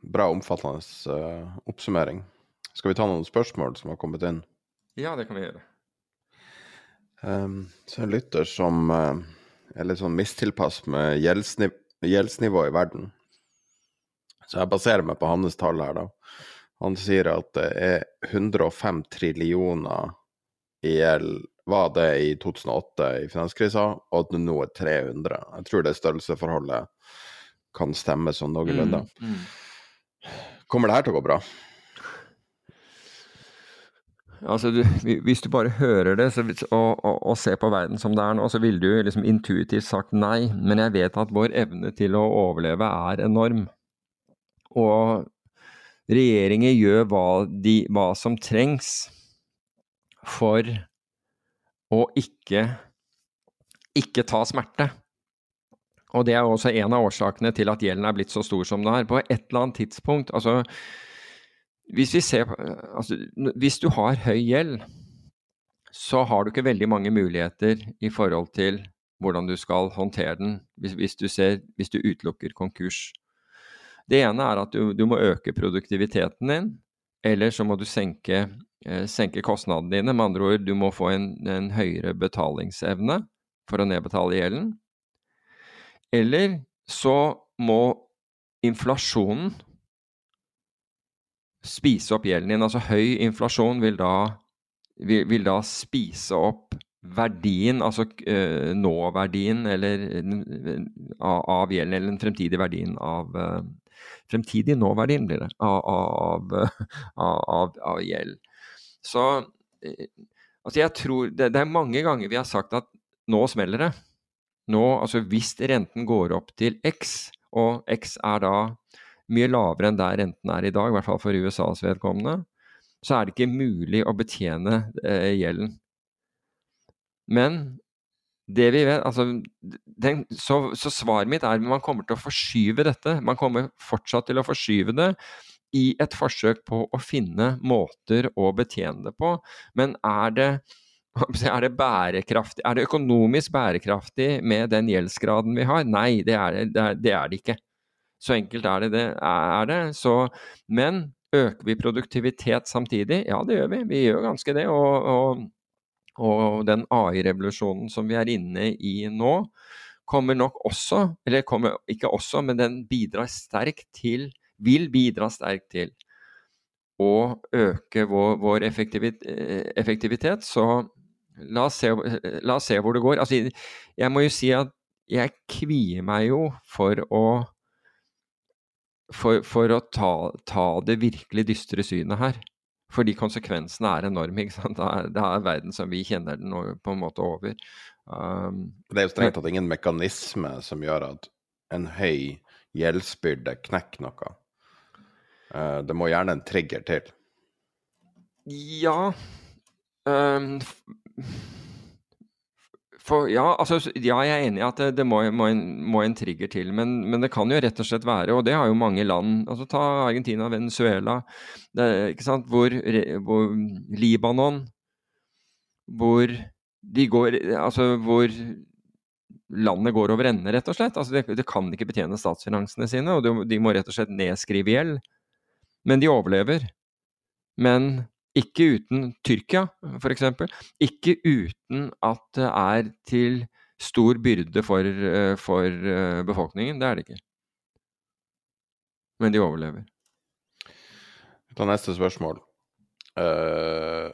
bra, omfattende uh, oppsummering. Skal vi ta noen spørsmål som har kommet inn? Ja, det kan vi gjøre. Um, så en lytter som uh, er litt sånn mistilpass med gjeldsniv gjeldsnivå i verden. Så jeg baserer meg på hans tall her, da. Han sier at det er 105 trillioner i gjeld var det i 2008 i finanskrisa, og at det nå er 300. Jeg tror det størrelsesforholdet kan stemme sånn noenlunde. Mm, mm. Kommer det her til å gå bra? Altså, du, hvis du bare hører det så, og, og, og, ser på verden som det er nå, så ville du liksom intuitivt sagt nei. Men jeg vet at vår evne til å overleve er enorm. Og regjeringer gjør hva, de, hva som trengs for å ikke, ikke ta smerte. Og det er også en av årsakene til at gjelden er blitt så stor som den er. På et eller annet tidspunkt altså hvis, vi ser, altså, hvis du har høy gjeld, så har du ikke veldig mange muligheter i forhold til hvordan du skal håndtere den, hvis, hvis, du, ser, hvis du, utelukker konkurs. Det ene er at du, du må øke produktiviteten din, eller så må du senke, eh, senke, kostnadene dine. Med andre ord, du må få en, en høyere betalingsevne for å nedbetale gjelden. Eller så må inflasjonen spise opp gjelden din. Altså høy inflasjon vil da, vil, vil da spise opp verdien, altså uh, nåverdien eller uh, av gjelden, eller den fremtidige verdien av uh, Fremtidig nåverdien, blir det, av, av, av, av gjeld. Så altså jeg tror det, det, er mange ganger vi har sagt at nå smeller det. Nå, altså hvis renten går opp til X, og X er da mye lavere enn der renten er i dag, i hvert fall for USAs vedkommende, så er det ikke mulig å betjene eh, gjelden. Men det vi vet altså, den, så, så, svaret mitt er at man kommer til å forskyve dette. Man kommer fortsatt til å forskyve det i et forsøk på å finne måter å betjene det på. Men er det, er det bærekraftig, er det økonomisk bærekraftig med den gjeldsgraden vi har? Nei, det er det, det, er det ikke. Så enkelt er det. det, er det. Så, men øker vi produktivitet samtidig? Ja, det gjør vi. Vi gjør ganske det. Og, og, og den AI-revolusjonen som vi er inne i nå, kommer nok også, eller kommer ikke også, men den bidrar sterkt til, vil bidra sterkt til å øke vår, vår effektivitet. Så la oss, se, la oss, se, hvor det går. Altså, jeg må jo si at jeg kvier meg jo for å for, for å ta, ta, det virkelig dystre synet her. Fordi konsekvensene er enorme. ikke sant? Det er, det er verden som vi kjenner den på en måte over. Um, det er jo strengt tatt ingen mekanisme som gjør at en høy gjeldsbyrde knekker noe. Uh, det må gjerne en trigger til. Ja um, for, ja, altså, ja, jeg er enig i at det, det må, må, en, må, en, trigger til. Men, men, det kan jo rett og slett være, og det har jo mange land altså Ta Argentina, Venezuela, det, ikke sant, hvor, hvor, Libanon Hvor de går Altså hvor landet går over ende, rett og slett. Altså, det, det kan ikke betjene statsfinansene sine, og de, de må rett og slett nedskrive gjeld. Men de overlever. Men ikke uten Tyrkia, f.eks. Ikke uten at det er til stor byrde for, eh, for eh, befolkningen. Det er det ikke. Men de overlever. Ta neste spørsmål. Uh,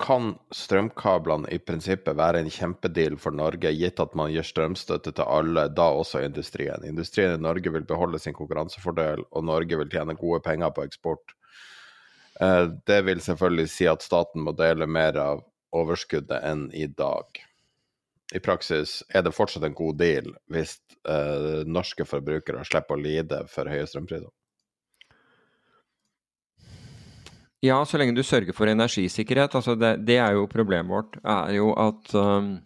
kan strømkablene i prinsippet være en kjempedeal for Norge, gitt at man gir strømstøtte til alle, da også industrien? Industrien i Norge vil beholde sin konkurransefordel, og Norge vil tjene gode penger på eksport. Eh, det vil selvfølgelig si at staten må dele mer av overskuddet enn i dag. I praksis er det fortsatt en god deal hvis eh, norske forbrukere slipper å lide for høye strømpriser. Ja, så lenge du sørger for energisikkerhet. Altså det, det er jo problemet vårt. er jo at um,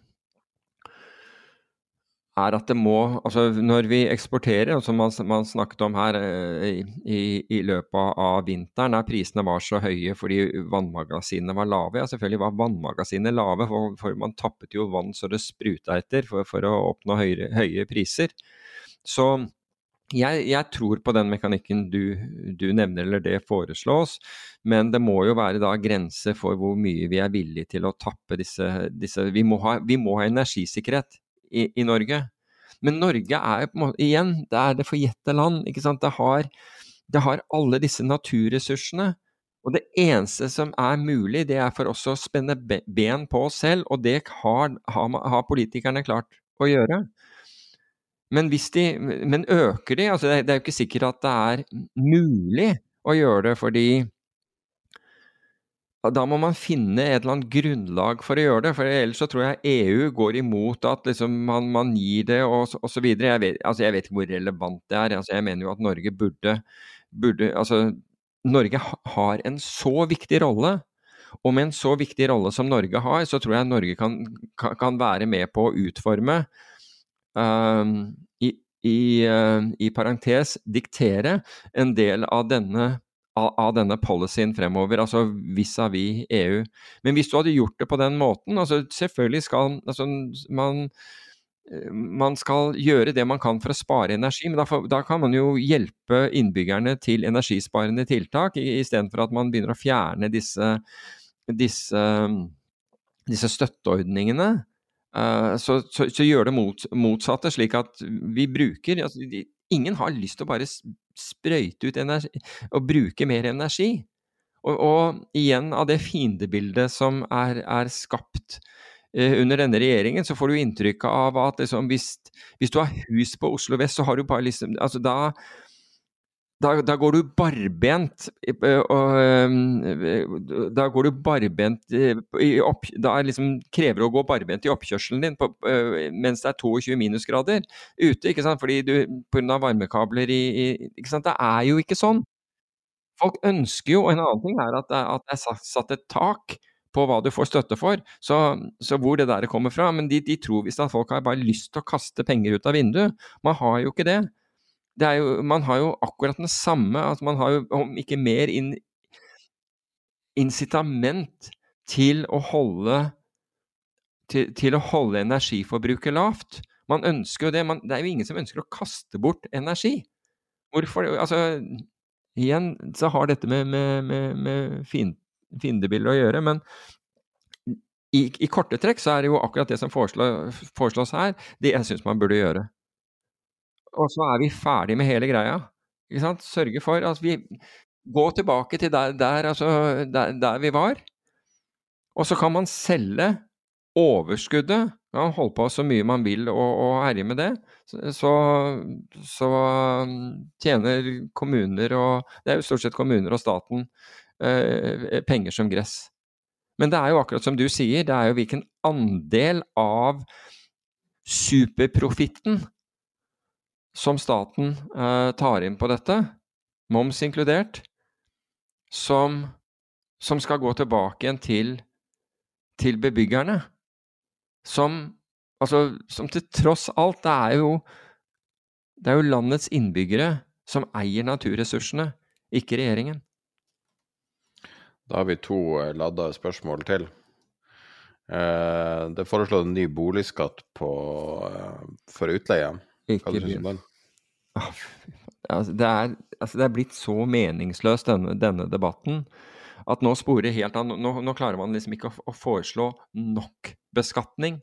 er at det må Altså når vi eksporterer, og som man, man, snakket om her eh, i, i, løpet av vinteren, der prisene var så høye fordi vannmagasinene var lave. Ja, selvfølgelig var vannmagasinene lave, for, for, man tappet jo vann så det spruta etter for, for å oppnå høyere, høye priser. Så jeg, jeg, tror på den mekanikken du, du, nevner, eller det foreslås, men det må jo være da grenser for hvor mye vi er villige til å tappe disse, disse vi, må ha, vi må ha energisikkerhet i, Norge. Men Norge er på en måte, igjen, det er det forjette land. ikke sant? Det har, det har alle disse naturressursene. Og det eneste som er mulig, det er for oss å spenne ben på oss selv, og det har, har, har politikerne klart å gjøre. Men, de, men øker de? Altså det, det er jo ikke sikkert at det er mulig å gjøre det, fordi da må man finne et eller annet grunnlag for å gjøre det. for Ellers så tror jeg EU går imot at liksom man, man, gir det og osv. Jeg, vet, altså jeg vet ikke hvor relevant det er. Altså jeg mener jo at Norge burde, burde altså Norge har en så viktig rolle. Og med en så viktig rolle som Norge har, så tror jeg Norge kan, kan være med på å utforme um, i, i, uh, i parentes diktere en del av denne av, denne policyen fremover, altså vis-à-vis EU. Men hvis du hadde gjort det på den måten altså Selvfølgelig skal altså, man man skal gjøre det man kan for å spare energi, men da, for, da kan man jo hjelpe innbyggerne til energisparende tiltak, istedenfor at man begynner å fjerne disse, disse, disse støtteordningene. Uh, så, så, så, gjør det mot, motsatte, slik at vi bruker altså, Ingen har lyst til å bare sprøyte ut energi og bruke mer energi. Og, og igjen, av det fiendebildet som er, er skapt eh, under denne regjeringen, så får du inntrykk av at liksom, hvis, hvis, du har hus på Oslo vest, så har du bare liksom altså da, da, da, går du barbent Da går du barbent i opp, Da liksom krever det å gå barbent i oppkjørselen din på, mens det er 22 minusgrader ute, ikke sant? fordi du pga. varmekabler i, ikke sant? Det er jo ikke sånn. Folk ønsker jo Og en annen ting er at det, at det er satt et tak på hva du får støtte for, så, så hvor det der kommer fra. Men de, de tror visst at folk har bare lyst til å kaste penger ut av vinduet. Man har jo ikke det jo, man har jo akkurat den samme at Man har jo, om ikke mer, in, incitament til å holde til, til, å holde energiforbruket lavt. Man ønsker jo det. Man, det er jo ingen som ønsker å kaste bort energi. Hvorfor Altså, igjen så har dette med, med, med, med fin, fiendebilder å gjøre, men i, i, korte trekk så er det jo akkurat det som foreslås, foreslås her, det jeg syns man burde gjøre og så er vi ferdig med hele greia. Ikke sant? Sørge for at vi går tilbake til der, der, altså, der, der vi var. Og så kan man selge overskuddet. Man kan holde på så mye man vil og, og herje med det. Så, så, um, tjener kommuner og Det er jo stort sett kommuner og staten eh, penger som gress. Men det er jo akkurat som du sier, det er jo hvilken andel av superprofitten som staten eh, tar inn på dette, moms inkludert, som, som skal gå tilbake igjen til, til bebyggerne. Som, altså, som til tross alt Det er jo, det er jo landets innbyggere som eier naturressursene, ikke regjeringen. Da har vi to eh, ladda spørsmål til. Eh, det er foreslått en ny boligskatt på, for utleie. Den? Altså, det, er, altså, det er blitt så meningsløst, denne, denne debatten, at nå sporer helt an. Nå, nå, klarer man liksom ikke å, å foreslå nok beskatning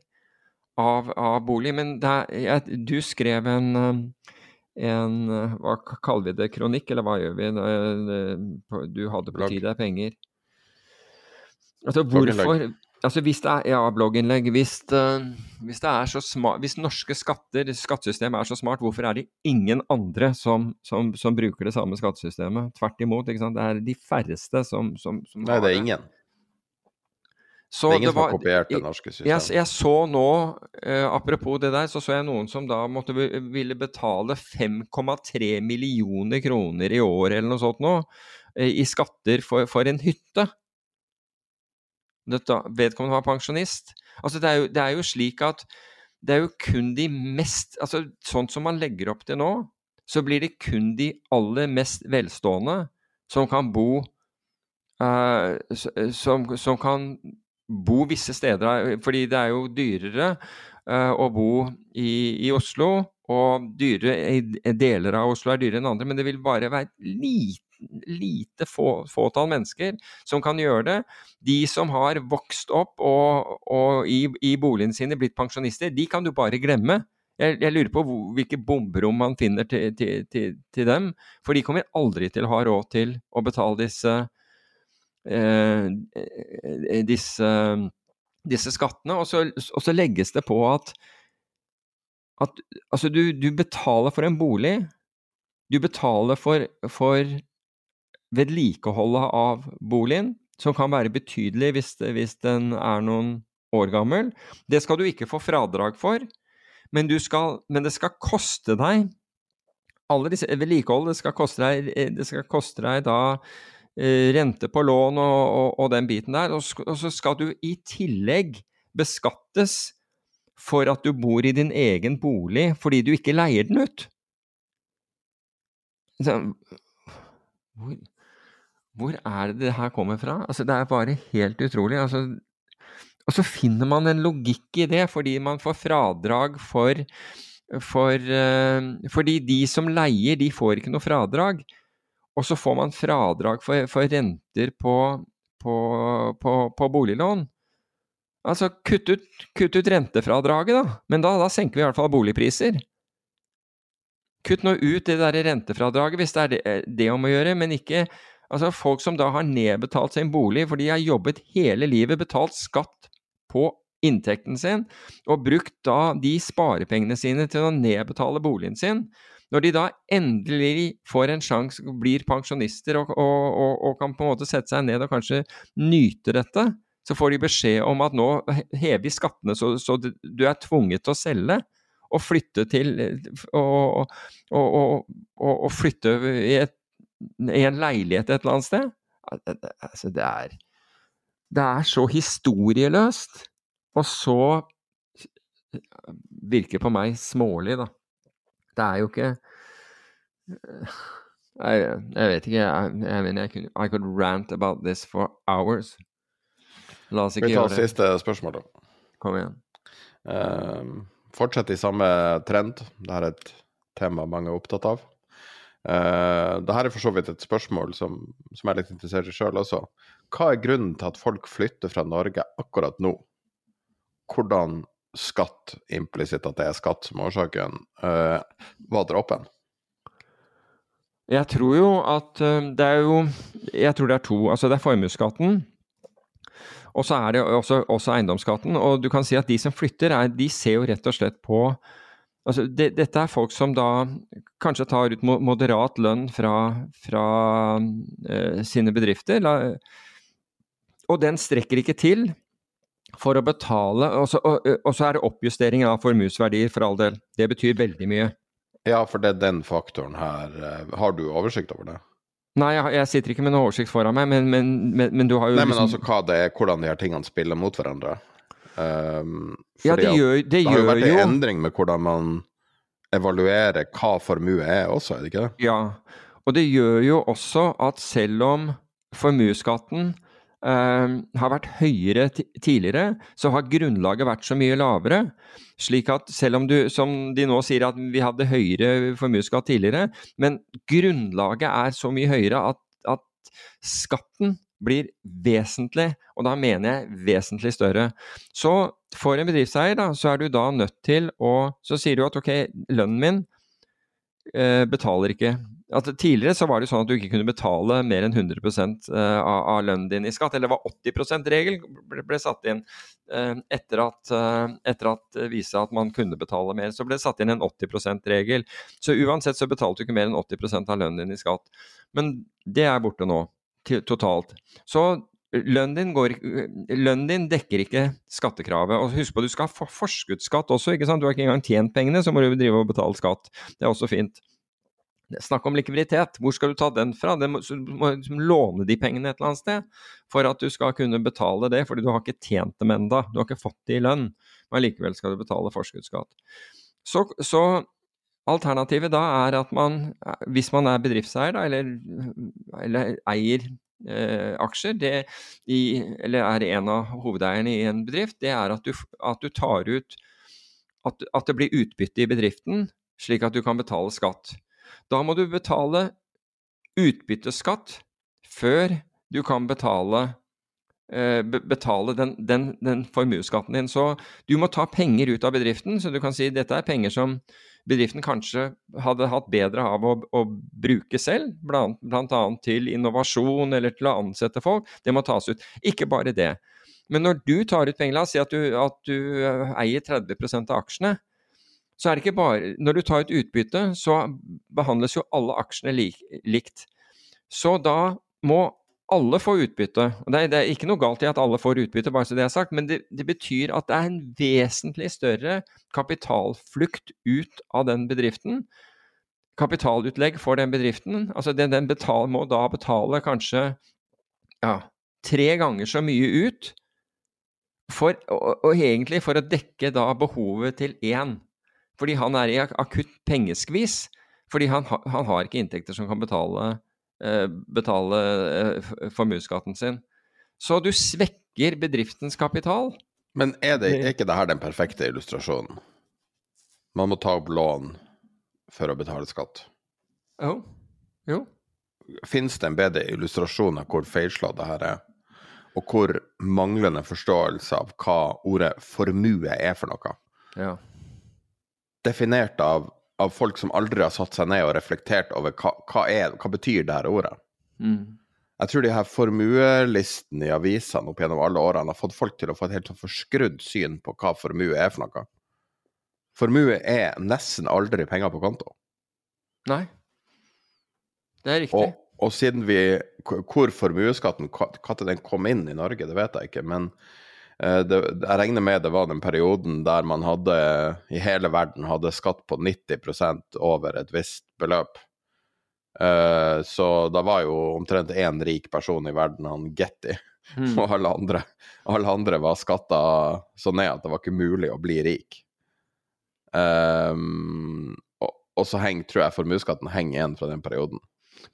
av, av bolig. Men er, jeg, du skrev en, en Hva kaller vi det? Kronikk, eller hva gjør vi? Du hadde på tide penger'. Altså, hvorfor, Altså hvis det er, ja, blogginnlegg. Hvis, uh, hvis, det er så smart, hvis norske skatter, skattesystemet er så smart, hvorfor er det ingen andre som, som, som bruker det samme skattesystemet? Tvert imot. ikke sant? Det er de færreste som, som, som Nei, det er ingen. Så det er ingen som har kopiert det norske systemet? Jeg, jeg så nå, uh, apropos det der, så så jeg noen som da måtte ville betale 5,3 millioner kroner i år eller noe sånt nå, uh, i skatter for, for en hytte vedkommende var pensjonist. Altså det, er jo, det er jo slik at det er jo kun de mest altså Sånn som man legger opp til nå, så blir det kun de aller mest velstående som kan bo uh, som, som, kan bo visse steder. Fordi det er jo dyrere uh, å bo i, i, Oslo, og dyrere deler av Oslo er dyrere enn andre, men det vil bare være lite lite få, fåtall mennesker som kan gjøre det. De som har vokst opp og, og i, i boligen sine blitt pensjonister, de kan du bare glemme. Jeg, jeg lurer på hvilke bomberom man finner til, til, til, til, dem. For de kommer aldri til å ha råd til å betale disse, eh, disse, disse skattene. Og så, og så, legges det på at, at altså du, du, betaler for en bolig. Du betaler for, for vedlikeholdet av boligen, som kan være betydelig hvis, hvis, den er noen år gammel. Det skal du ikke få fradrag for, men, skal, men det skal koste deg alle disse vedlikehold, det skal koste deg, det skal koste deg da eh, rente på lån og, og, og, den biten der. Og, og, så skal du i tillegg beskattes for at du bor i din egen bolig fordi du ikke leier den ut. Så, hvor, hvor er det det her kommer fra? Altså, det er bare helt utrolig. Altså, og så finner man en logikk i det, fordi man får fradrag for, for uh, Fordi de som leier, de får ikke noe fradrag. Og så får man fradrag for, for renter på, på, på, på, boliglån. Altså, kutt ut, kutt ut rentefradraget, da. Men da, da, senker vi i hvert fall boligpriser. Kutt nå ut det der rentefradraget hvis det er det, det om å gjøre, men ikke Altså folk som da har nedbetalt sin bolig, for de har jobbet hele livet, betalt skatt på inntekten sin, og brukt da de sparepengene sine til å nedbetale boligen sin. Når de da endelig får en sjanse, blir pensjonister og, og, og, og, kan på en måte sette seg ned og kanskje nyte dette, så får de beskjed om at nå hever vi skattene så, så du er tvunget til å selge og flytte til og, og, og, flytte i et i en leilighet et eller annet sted. Altså, det er Det er så historieløst, og så virker på meg smålig, da. Det er jo ikke jeg, jeg vet ikke. Jeg, jeg mener jeg kunne I could rant about this for hours. La oss ikke gjøre det. Vi tar siste spørsmål, da. Kom igjen. Uh, fortsett i samme trend. Det er et tema mange er opptatt av. Uh, Dette er for så vidt et spørsmål som, som jeg er litt interessert i sjøl også. Hva er grunnen til at folk flytter fra Norge akkurat nå? Hvordan skatt, implisitt at det er skatt som er årsaken, uh, var dråpen? Jeg tror jo at uh, det er jo Jeg tror det er to. Altså det er formuesskatten. Og så er det også, også, eiendomsskatten. Og du kan si at de som flytter, er, de ser jo rett og slett på Altså, det, dette er folk som da kanskje tar ut moderat lønn fra, fra uh, sine bedrifter, la, og den strekker ikke til for å betale Og så, og, og så er det oppjustering av formuesverdier, for all del. Det betyr veldig mye. Ja, for det er den faktoren her. Har du oversikt over det? Nei, jeg, jeg sitter ikke med noe oversikt foran meg, men, men, men, men du har jo Nei, men liksom... altså hva det er, hvordan de her tingene spiller mot hverandre? Um, ja, det gjør, det, det har jo vært en endring med hvordan man evaluerer hva formue er også, er det ikke det? Ja, og det gjør jo også at selv om formuesskatten eh, har vært høyere tidligere, så har grunnlaget vært så mye lavere. Slik at selv om du, som de nå sier at vi hadde høyere formuesskatt tidligere, men grunnlaget er så mye høyere at, at skatten blir vesentlig, og da mener jeg vesentlig større. Så for en bedriftseier, da, så er du da nødt til å Så sier du at ok, lønnen min eh, betaler ikke at Tidligere så var det sånn at du ikke kunne betale mer enn 100 eh, av, av lønnen din i skatt. Eller det var 80 %-regel ble, ble, satt inn eh, etter at, eh, etter at viste at man kunne betale mer. Så ble det satt inn en 80 %-regel. Så uansett så betalte du ikke mer enn 80% av lønnen din i skatt. Men det er borte nå, totalt. Så lønnen din, går, lønnen din, dekker ikke skattekravet. Og husk på, du skal ha forskuddsskatt også, ikke sant. Du har ikke engang tjent pengene, så må du drive og betale skatt. Det er også fint. Snakk om likviditet. Hvor skal du ta den fra? Du må liksom låne de pengene et eller annet sted for at du skal kunne betale det, fordi du har ikke tjent dem enda. Du har ikke fått det i lønn, men likevel skal du betale forskuddsskatt. Så, så, alternativet da er at man, hvis man er bedriftseier da, eller, eller eier eh, aksjer, det, i, eller er en av hovedeierne i en bedrift, det er at du, at du tar ut at, at det blir utbytte i bedriften, slik at du kan betale skatt. Da må du betale utbytteskatt før du kan betale, eh, betale den, den, den formuesskatten din. Så du må ta penger ut av bedriften, så du kan si dette er penger som bedriften kanskje hadde hatt bedre av å, å bruke selv, annet til innovasjon eller til å ansette folk. Det må tas ut. Ikke bare det. Men når du tar ut penger, la oss si at du, at du eh, eier 30% av aksjene, så er det ikke bare Når du tar ut utbytte, så behandles jo alle aksjene lik, likt. Så da må alle får utbytte. Og det er, det er, ikke noe galt i at alle får utbytte, bare så det er sagt, men det, det, betyr at det er en vesentlig større kapitalflukt ut av den bedriften. Kapitalutlegg for den bedriften. Altså den, den betal, må da betale kanskje ja, tre ganger så mye ut, for, og, og egentlig for å dekke da behovet til én. Fordi han er i akutt pengeskvis. Fordi han, han har ikke inntekter som kan betale, betale eh, formuesskatten sin. Så du svekker bedriftens kapital. Men er, det, er ikke dette den perfekte illustrasjonen? Man må ta opp lån for å betale skatt. Jo. Jo. Fins det en bedre illustrasjon av hvor feilslått det her er? Og hvor manglende forståelse av hva ordet formue er for noe? Ja definert av, av, folk som aldri har satt seg ned og reflektert over hva, hva, er, hva betyr det her ordet. Mm. Jeg tror de her formuelistene i avisene opp gjennom alle årene har fått folk til å få et helt sånn forskrudd syn på hva formue er for noe. Formue er nesten aldri penger på konto. Nei, det er riktig. Og, og siden vi Hvor formuesskatten når den kom inn i Norge, det vet jeg ikke, men det, jeg regner med det var den perioden der man hadde i hele verden hadde skatt på 90 over et visst beløp. Uh, så da var jo omtrent én rik person i verden, han Getty, mm. og alle andre, alle andre var skatta så ned at det var ikke mulig å bli rik. Um, og, og, så henger, tror jeg formuesskatten henger igjen fra den perioden.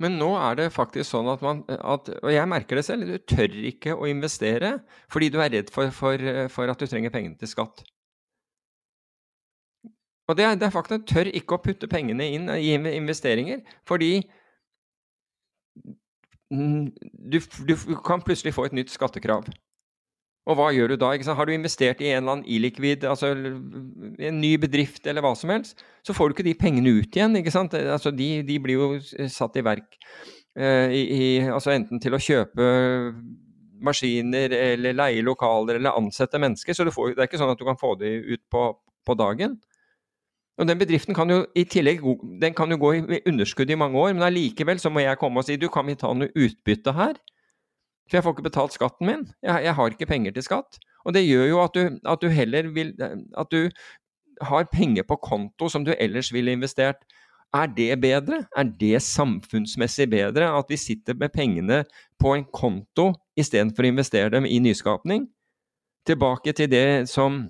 Men nå er det faktisk sånn at man at, Og jeg merker det selv. Du tør ikke å investere fordi du er redd for, for, for at du trenger pengene til skatt. Og det er, det er faktisk tør ikke å putte pengene inn i investeringer, fordi du, du kan plutselig få et nytt skattekrav. Og hva gjør du da? Har du investert i en eller annen illikvid, altså en ny bedrift eller hva som helst, så får du ikke de pengene ut igjen. ikke sant? Altså, de, de blir jo satt i verk eh, i, i, altså enten til å kjøpe maskiner eller leie lokaler eller ansette mennesker. Så får, det er ikke sånn at du kan få de ut på, på dagen. Og Den bedriften kan jo i tillegg den kan jo gå i underskudd i mange år, men allikevel så må jeg komme og si du, kan vi ta noe utbytte her? For jeg får ikke betalt skatten min. Jeg, jeg, har ikke penger til skatt. Og det gjør jo at du, at du heller vil At du har penger på konto som du ellers ville investert. Er det bedre? Er det samfunnsmessig bedre at vi sitter med pengene på en konto istedenfor å investere dem i nyskapning? Tilbake til det som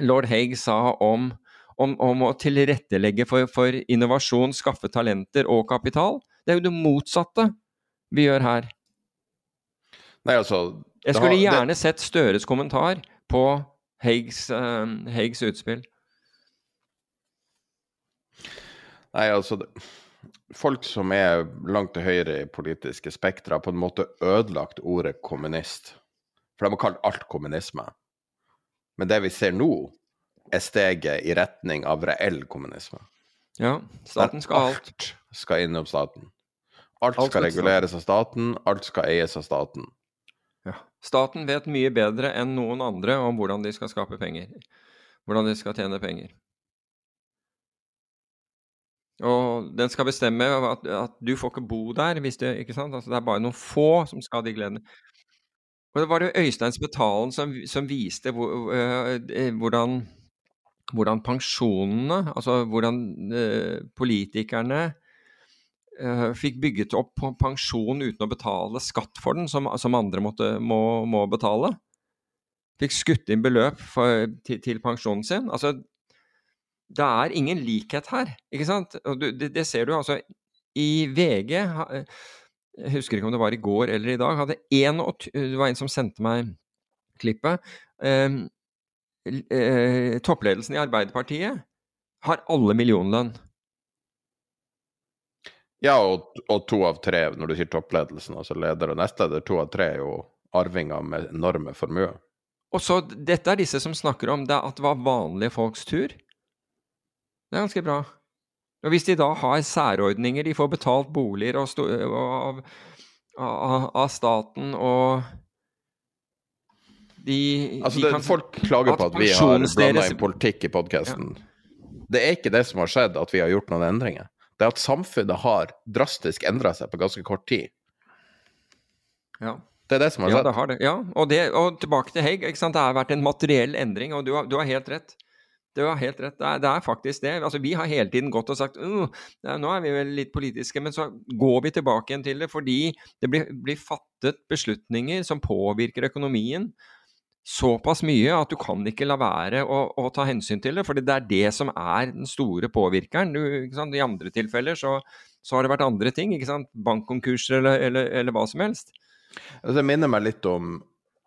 lord Haig sa om, om, om å tilrettelegge for, for innovasjon, skaffe talenter og kapital. Det er jo det motsatte vi gjør her. Nei, altså Jeg skulle har, gjerne det... sett Støres kommentar på Haigs, uh, Haigs utspill. Nei, altså det... Folk som er langt til høyre i politiske spektra, har på en måte ødelagt ordet kommunist. For de har kalt alt kommunisme. Men det vi ser nå, er steget i retning av reell kommunisme. Ja, staten skal alt. Alt skal innom staten. Alt Alt skal reguleres av staten, alt skal eies av staten. Staten vet mye bedre enn noen andre om hvordan de skal skape penger. Hvordan de skal tjene penger. Og den skal bestemme at, at du får ikke bo der hvis det ikke sant? Altså, det er bare noen få som skal ha de gledene. Og det var det Øystein Spetalen som, som viste eh, hvordan, hvordan pensjonene, altså hvordan øh, politikerne fikk bygget opp pensjon uten å betale skatt for den, som, som andre måtte, må, må betale. Fikk skutt inn beløp for, til, til pensjonen sin. Altså, det er ingen likhet her, ikke sant? Du, det, det ser du altså i VG Jeg husker ikke om det var i går eller i dag. hadde en, Det var en som sendte meg klippet. Eh, eh, toppledelsen i Arbeiderpartiet har alle millionlønn. Ja, og, og to av tre, når du sier toppledelsen, altså leder og nestleder, to av tre er jo arvinger med enorme formuer. Og så, Dette er disse som snakker om det at det var vanlige folks tur. Det er ganske bra. Og Hvis de da har særordninger, de får betalt boliger og sto, og av, av, av staten og de, Altså, de det, kan- folk klager på at at vi har blanda inn politikk i podkasten. Det er ikke det som har skjedd, at vi har gjort noen endringer. Det er at samfunnet har drastisk endra seg på ganske kort tid. ja. Det er det som har Ja, det har det. Ja, og, det, og tilbake til Hegg. Det har vært en materiell endring, og du har, du har helt rett. Du har helt rett. Det er, det er faktisk det. Altså, vi har hele tiden gått og sagt uh, er, nå er vi vel litt politiske, men så går vi tilbake igjen til det fordi det blir, blir fattet beslutninger som påvirker økonomien såpass mye at du kan ikke la være å, å ta hensyn til det, fordi det er det som er den store påvirkeren. Du? I andre tilfeller så, så har det vært andre ting, bankkonkurser eller, eller, eller hva som helst. Altså, Det minner meg litt om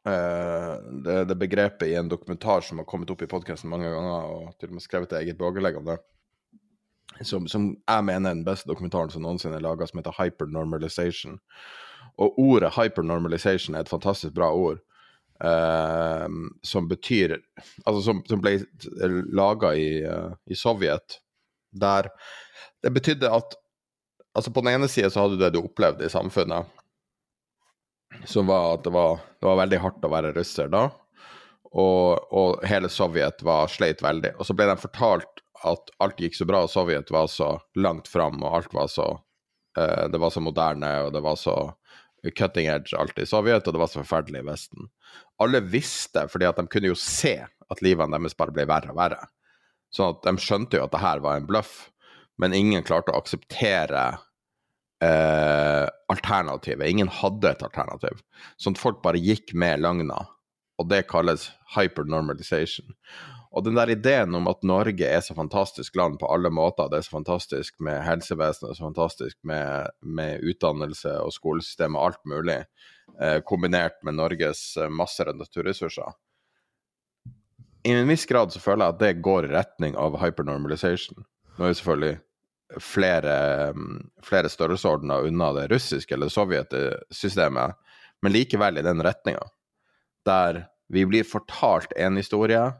eh, det, det begrepet i en dokumentar som har kommet opp i podkasten mange ganger, og til og med skrevet et eget bloggelegg om det, som, som jeg mener er den beste dokumentaren som noensinne er laga, som heter hypernormalization. Og ordet hypernormalization er et fantastisk bra ord. Eh, som betyr Altså som, som ble laga i, uh, i Sovjet, der det betydde at Altså På den ene sida så hadde du det du opplevde i samfunnet, som var at det var, det var veldig hardt å være russer da. Og, og hele Sovjet var sleit veldig. Og så ble de fortalt at alt gikk så bra, og Sovjet var så langt fram, og alt var så uh, Det var så moderne, og det var så cutting edge alt i Sovjet, og det var så forferdelig i Vesten. Alle visste, fordi at de kunne jo se at livene deres bare ble verre og verre. Sånn at de skjønte jo at det her var en bløff, men ingen klarte å akseptere eh, alternativet. Ingen hadde et alternativ. Sånn at folk bare gikk med løgna, og det kalles hypernormalization. Og den der ideen om at Norge er så fantastisk land på alle måter, det er så fantastisk med helsevesenet, så fantastisk med, med utdannelse og skolesystem og alt mulig, eh, kombinert med Norges eh, masser av naturressurser. I en viss grad så føler jeg at det går i retning av hypernormalization. Nå er det selvfølgelig flere, mm, flere størrelsesordener unna det russiske eller sovjetsystemet, men likevel i den retninga. Der vi blir fortalt en historie,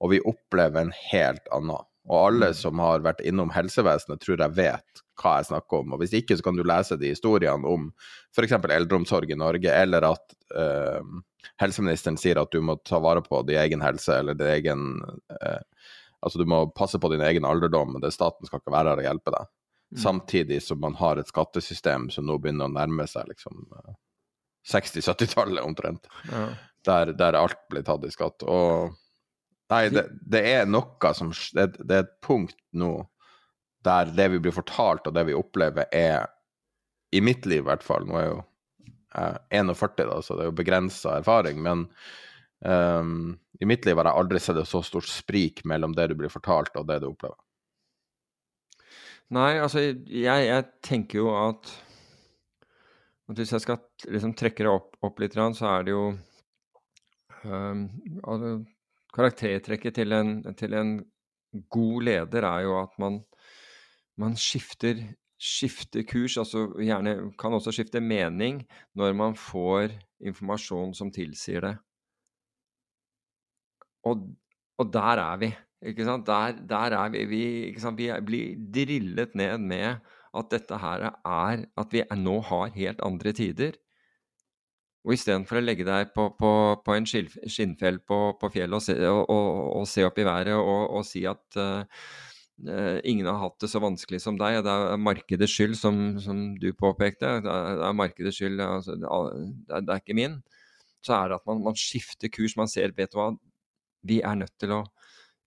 og vi opplever en helt annen. Og alle som har vært innom helsevesenet, tror jeg vet hva jeg snakker om. Og hvis ikke, så kan du lese de historiene om f.eks. eldreomsorg i Norge, eller at eh, helseministeren sier at du må ta vare på din egen helse, eller din egen eh, Altså, du må passe på din egen alderdom, men det staten skal ikke være her og hjelpe deg. Samtidig som man har et skattesystem som nå begynner å nærme seg liksom eh, 60-70-tallet omtrent Ja. der, der alt blir tatt i skatt. Og nei, det, det er noe som det, det er et punkt nå der det vi blir fortalt og det vi opplever, er I mitt liv, i hvert fall. Nå er jeg jo eh, 41, da, så det er jo begrensa erfaring. Men um, i mitt liv har jeg aldri sett et så stort sprik mellom det du blir fortalt, og det du opplever. Nei, altså jeg, jeg tenker jo at, at hvis jeg skal liksom trekke det opp, opp litt, så er det jo um, altså, Karaktertrekket til en, til en god leder er jo at man, man skifter, skifter kurs, altså gjerne kan også skifte mening når man får informasjon som tilsier det. Og, og der er vi. Ikke sant? Der, der er vi, vi, sant? vi blir drillet ned med at dette her er At vi nå har helt andre tider. Og istedenfor å legge deg på, på, på en skinnfell på, på fjellet og se, og, og, og se, opp i været og si at uh, ingen har hatt det så vanskelig som deg, det er markedets skyld, som, som du påpekte. Det er, det er markedets skyld, altså, det, er, det, er, ikke min. Så er det at man, man skifter kurs. Man ser, vet du hva, vi er nødt til å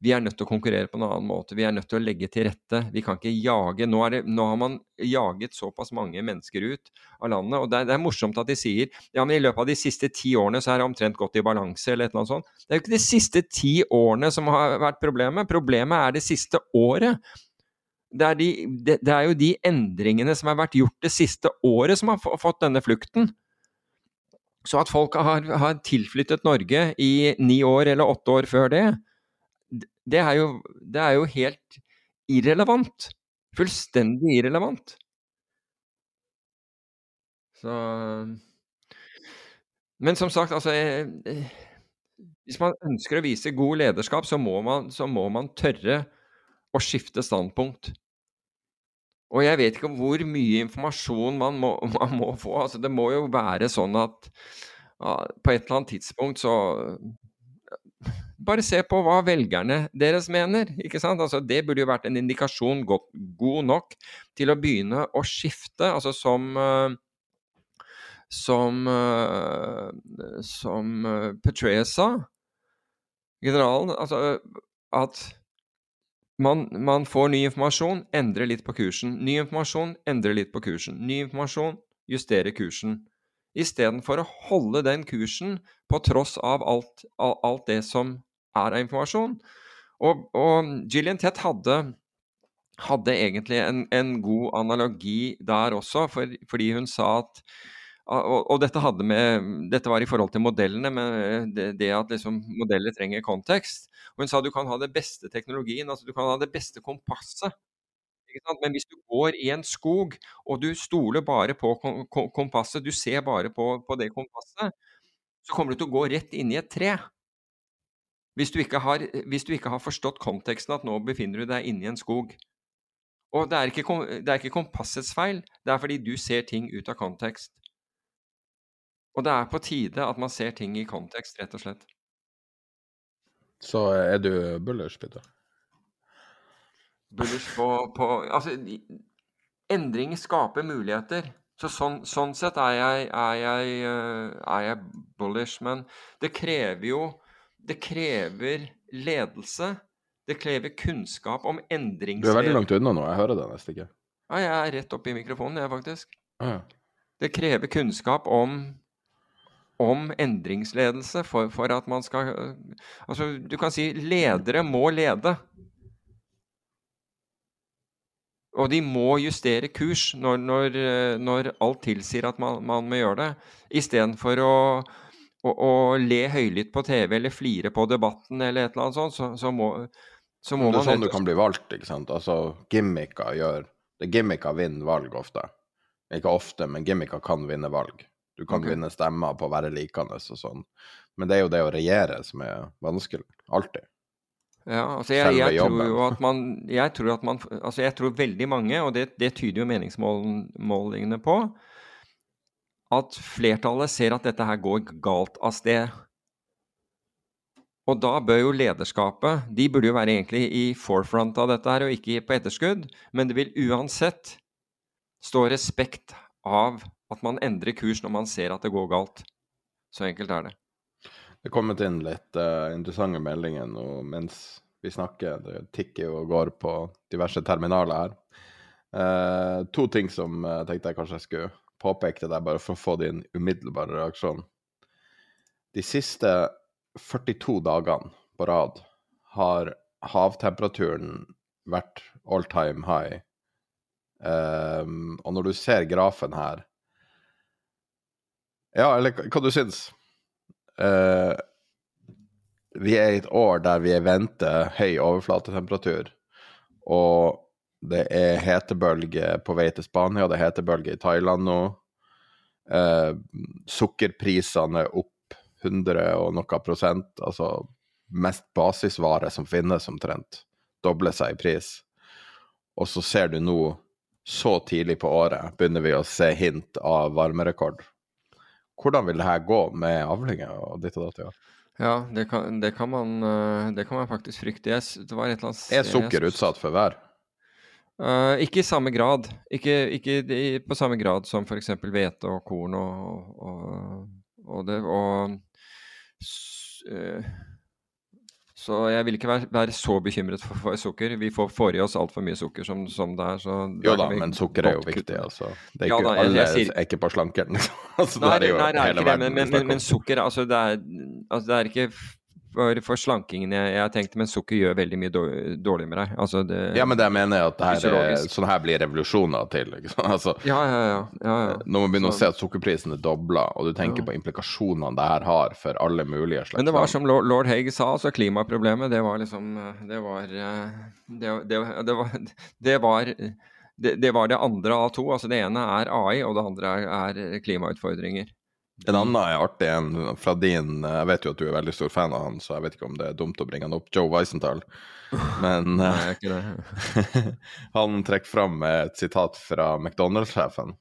vi er nødt til å konkurrere på en annen måte. Vi er nødt til å legge til rette. Vi kan ikke jage Nå, det, nå har man jaget såpass mange mennesker ut av landet. og det er, det er, morsomt at de sier ja, men i løpet av de siste ti årene så er det omtrent gått i balanse, eller et eller annet sånt. Det er jo ikke de siste ti årene som har vært problemet. Problemet er det siste året. Det er, de, det, det er jo de endringene som har vært gjort det siste året, som har fått denne flukten. Så at folk har, har tilflyttet Norge i ni år eller åtte år før det, det er jo, det er jo helt irrelevant. Fullstendig irrelevant. Så Men som sagt, altså eh, Hvis man ønsker å vise god lederskap, så må man, så må man tørre å skifte standpunkt. Og jeg vet ikke hvor mye informasjon man må, man må få. Altså, det må jo være sånn at ja, på et eller annet tidspunkt så bare se på hva velgerne deres mener. ikke sant? Altså, det burde jo vært en indikasjon god, nok til å begynne å skifte, altså som uh, som, uh, som uh, Petraeus sa, generalen, altså at man, man, får ny informasjon, endrer litt på kursen. Ny informasjon, endrer litt på kursen. Ny informasjon, justerer kursen. Istedenfor å holde den kursen på tross av alt, alt det som er av informasjon. Og, og Gillian Tett hadde, hadde egentlig en, en, god analogi der også, for, fordi hun sa at og, og dette, med, dette, var i forhold til modellene, men det, det at liksom modeller trenger kontekst. Og hun sa du kan ha det beste teknologien, altså du kan ha det beste kompasset. Men hvis du går i en skog, og du stoler bare på kompasset, du ser bare på, på det kompasset, så kommer du til å gå rett inn i et tre. Hvis du, har, hvis du, ikke har, forstått konteksten at nå befinner du deg inni en skog. Og det er, ikke, det er ikke kompassets feil, det er fordi du ser ting ut av kontekst. Og det er på tide at man ser ting i kontekst, rett og slett. Så er du bullish, Peter? Bullish på, på Altså, endring skaper muligheter. Så sånn, sånn sett er jeg, er, jeg, eh, er jeg bullish. Men det krever jo det krever ledelse. Det krever kunnskap om endringsledelse. Du er veldig langt unna nå, jeg hører det nesten ikke. Ja, jeg er rett oppe i mikrofonen, jeg, faktisk. Ah, ja. Det krever kunnskap om, om endringsledelse for, for, at man skal Altså, du kan si ledere må lede. Og de må justere kurs når, når, når alt tilsier at man, man må gjøre det, istedenfor å å, å le høylytt på TV eller flire på debatten eller et eller annet sånt, så, så må, så må man Det er sånn du kan bli valgt, ikke sant. Altså, gimmicker gjør det Gimmicker vinner valg ofte. Ikke ofte, men gimmicker kan vinne valg. Du kan okay. vinne stemmer på å være likende og sånn. Men det er jo det å regjere som er vanskelig. Alltid. Ja, altså jeg, jeg tror jo at man Jeg tror at man Altså jeg tror veldig mange, og det, det tyder jo meningsmålingene på, at flertallet ser at dette her går galt av sted. Og da bør jo lederskapet De burde jo være egentlig i forefront av dette her, og ikke på etterskudd. Men det vil uansett stå respekt av at man endrer kurs når man ser at det går galt. Så enkelt er det. Det er kommet inn litt uh, interessante meldinger nå mens vi snakker. Det tikker jo og går på diverse terminaler her. Uh, to ting som jeg tenkte jeg kanskje jeg skulle påpeke deg, bare for å få din umiddelbare reaksjon. De siste 42 dagene på rad har havtemperaturen vært all time high. Um, og når du ser grafen her Ja, eller hva du syns? Uh, vi er i et år der vi venter høy overflatetemperatur. Og det er hetebølge på vei til Spania, det er hetebølge i Thailand nå. Uh, sukkerprisene er opp 100 og noe prosent. Altså mest basisvare som finnes, omtrent, dobler seg i pris. Og så ser du nå, så tidlig på året, begynner vi å se hint av varmerekord. Hvordan vil det her gå med avlinger og ditt og datt? Ja? Ja, det kan, det, kan man, eh, det kan, man, faktisk frykte. Det var et eller annet Er sukker utsatt for vær? Uh, ikke i samme grad. Ikke, ikke på samme grad som f.eks. hvete og korn og, og, og det. Og uh, så jeg vil ikke være, være så bekymret for, for, sukker. Vi får, får i oss altfor mye sukker som, som det er. Så jo da, men sukker er jo viktig, altså. Det er ikke, ja, da, jeg, alle jeg sier... er ikke på slanken. altså, nei, det er, nei, det er ikke det, men, men, men, sukker altså det, er, altså det er ikke for, for slankingen jeg, jeg tenkte, men sukker gjør veldig mye dårlig med deg. Altså det, ja, men det mener jeg at det her er, sånn her blir revolusjoner til. Altså, ja, ja, ja, ja, ja. Når man begynner så, å se at sukkerprisen er dobla, og du tenker på implikasjonene det her har for alle mulige slags Men det var som lord Haig sa, altså klimaproblemet, det var liksom Det var Det, det, det var, det var det, det, var det andre av to. altså Det ene er AI, og det andre er, er klimautfordringer. En annen er artig en fra din Jeg vet jo at du er veldig stor fan av han, så jeg vet ikke om det er dumt å bringe han opp. Joe Weisenthal. Men Nei, han trekker fram et sitat fra McDonald's-sjefen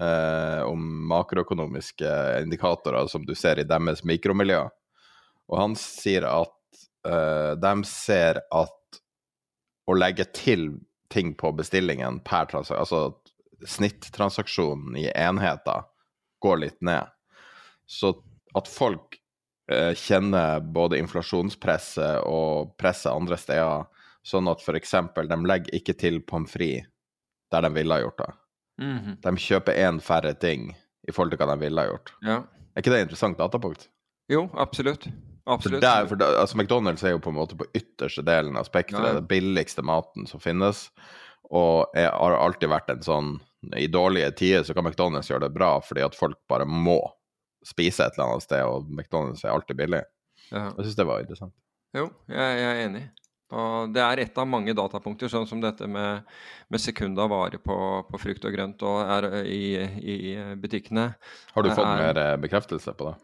eh, om makroøkonomiske indikatorer som du ser i deres mikromiljø. Og han sier at eh, de ser at å legge til ting på bestillingen per transaksjon, altså snittransaksjonen i enheter går litt ned. Så at folk eh, kjenner både inflasjonspresset og presset andre steder, sånn at f.eks. de legger ikke til pommes frites der de ville ha gjort det. Mm -hmm. De kjøper én færre ting i forhold til hva de ville ha gjort. Ja. Er ikke det et interessant datapunkt? Jo, absolutt. Absolutt. For der, for da, altså McDonald's er jo på en måte på ytterste delen av spekteret. Ja. Den billigste maten som finnes. Og er, har alltid vært en sånn i dårlige tider så kan McDonald's gjøre det bra fordi at folk bare må spise et eller annet sted, og McDonald's er alltid billig. Ja. Jeg syns det var interessant. Jo, jeg, jeg, er enig. Og det er ett av mange datapunkter, sånn som dette med, med av vare på, på, frukt og grønt og er i, i butikkene. Har du fått er, mer eh, bekreftelse på det?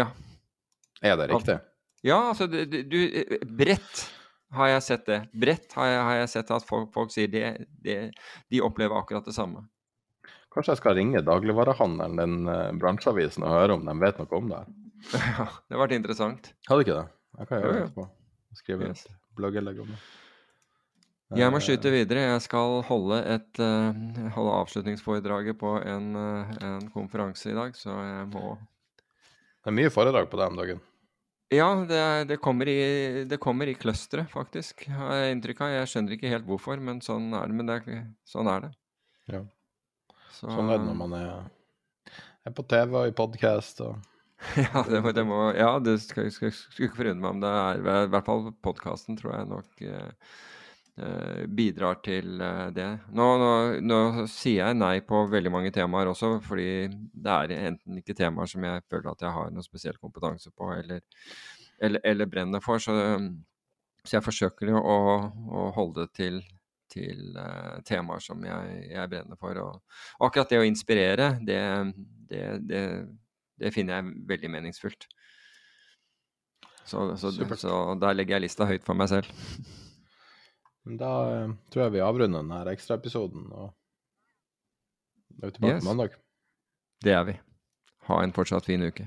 Ja. Er det riktig? Ja, altså du, Bredt har jeg sett det. Bredt har jeg, har jeg sett at folk, folk sier det, det, de opplever akkurat det samme. Kanskje jeg skal ringe dagligvarehandelen, den uh, bransjeavisen, og høre om de vet noe om det. Ja, det ble interessant. Hadde ikke det? Jeg kan gjøre det etterpå. Skrive yes. et blogginnlegg om det. Jeg må skyte videre. Jeg skal holde, et, uh, holde avslutningsforedraget på en, en, konferanse i dag, så jeg må Det er mye foredrag på deg om dagen? Ja, det, det kommer i, det i clusteret, faktisk. Har jeg inntrykk av. Jeg skjønner ikke helt hvorfor, men sånn er det. Men det, sånn er det. Ja. Så, sånn er det når man er, er på TV og i podkast og ja, det må, det må, ja, det skal, skal, skal ikke forundre meg om det er I hvert fall podkasten tror jeg nok eh, eh, bidrar til eh, det. Nå, nå, nå, sier jeg nei på veldig mange temaer også, fordi det er enten ikke temaer som jeg føler at jeg har noe spesiell kompetanse på, eller, eller, eller brenner for. Så, så jeg forsøker å, å holde det til til uh, temaer som jeg, jeg, brenner for. Og akkurat det å inspirere, det, det, det, det finner jeg veldig meningsfullt. Så, så, så, der legger jeg lista høyt for meg selv. Da uh, tror jeg vi avrunder denne ekstraepisoden, og er vi tilbake yes. mandag. Det er vi. Ha en fortsatt fin uke.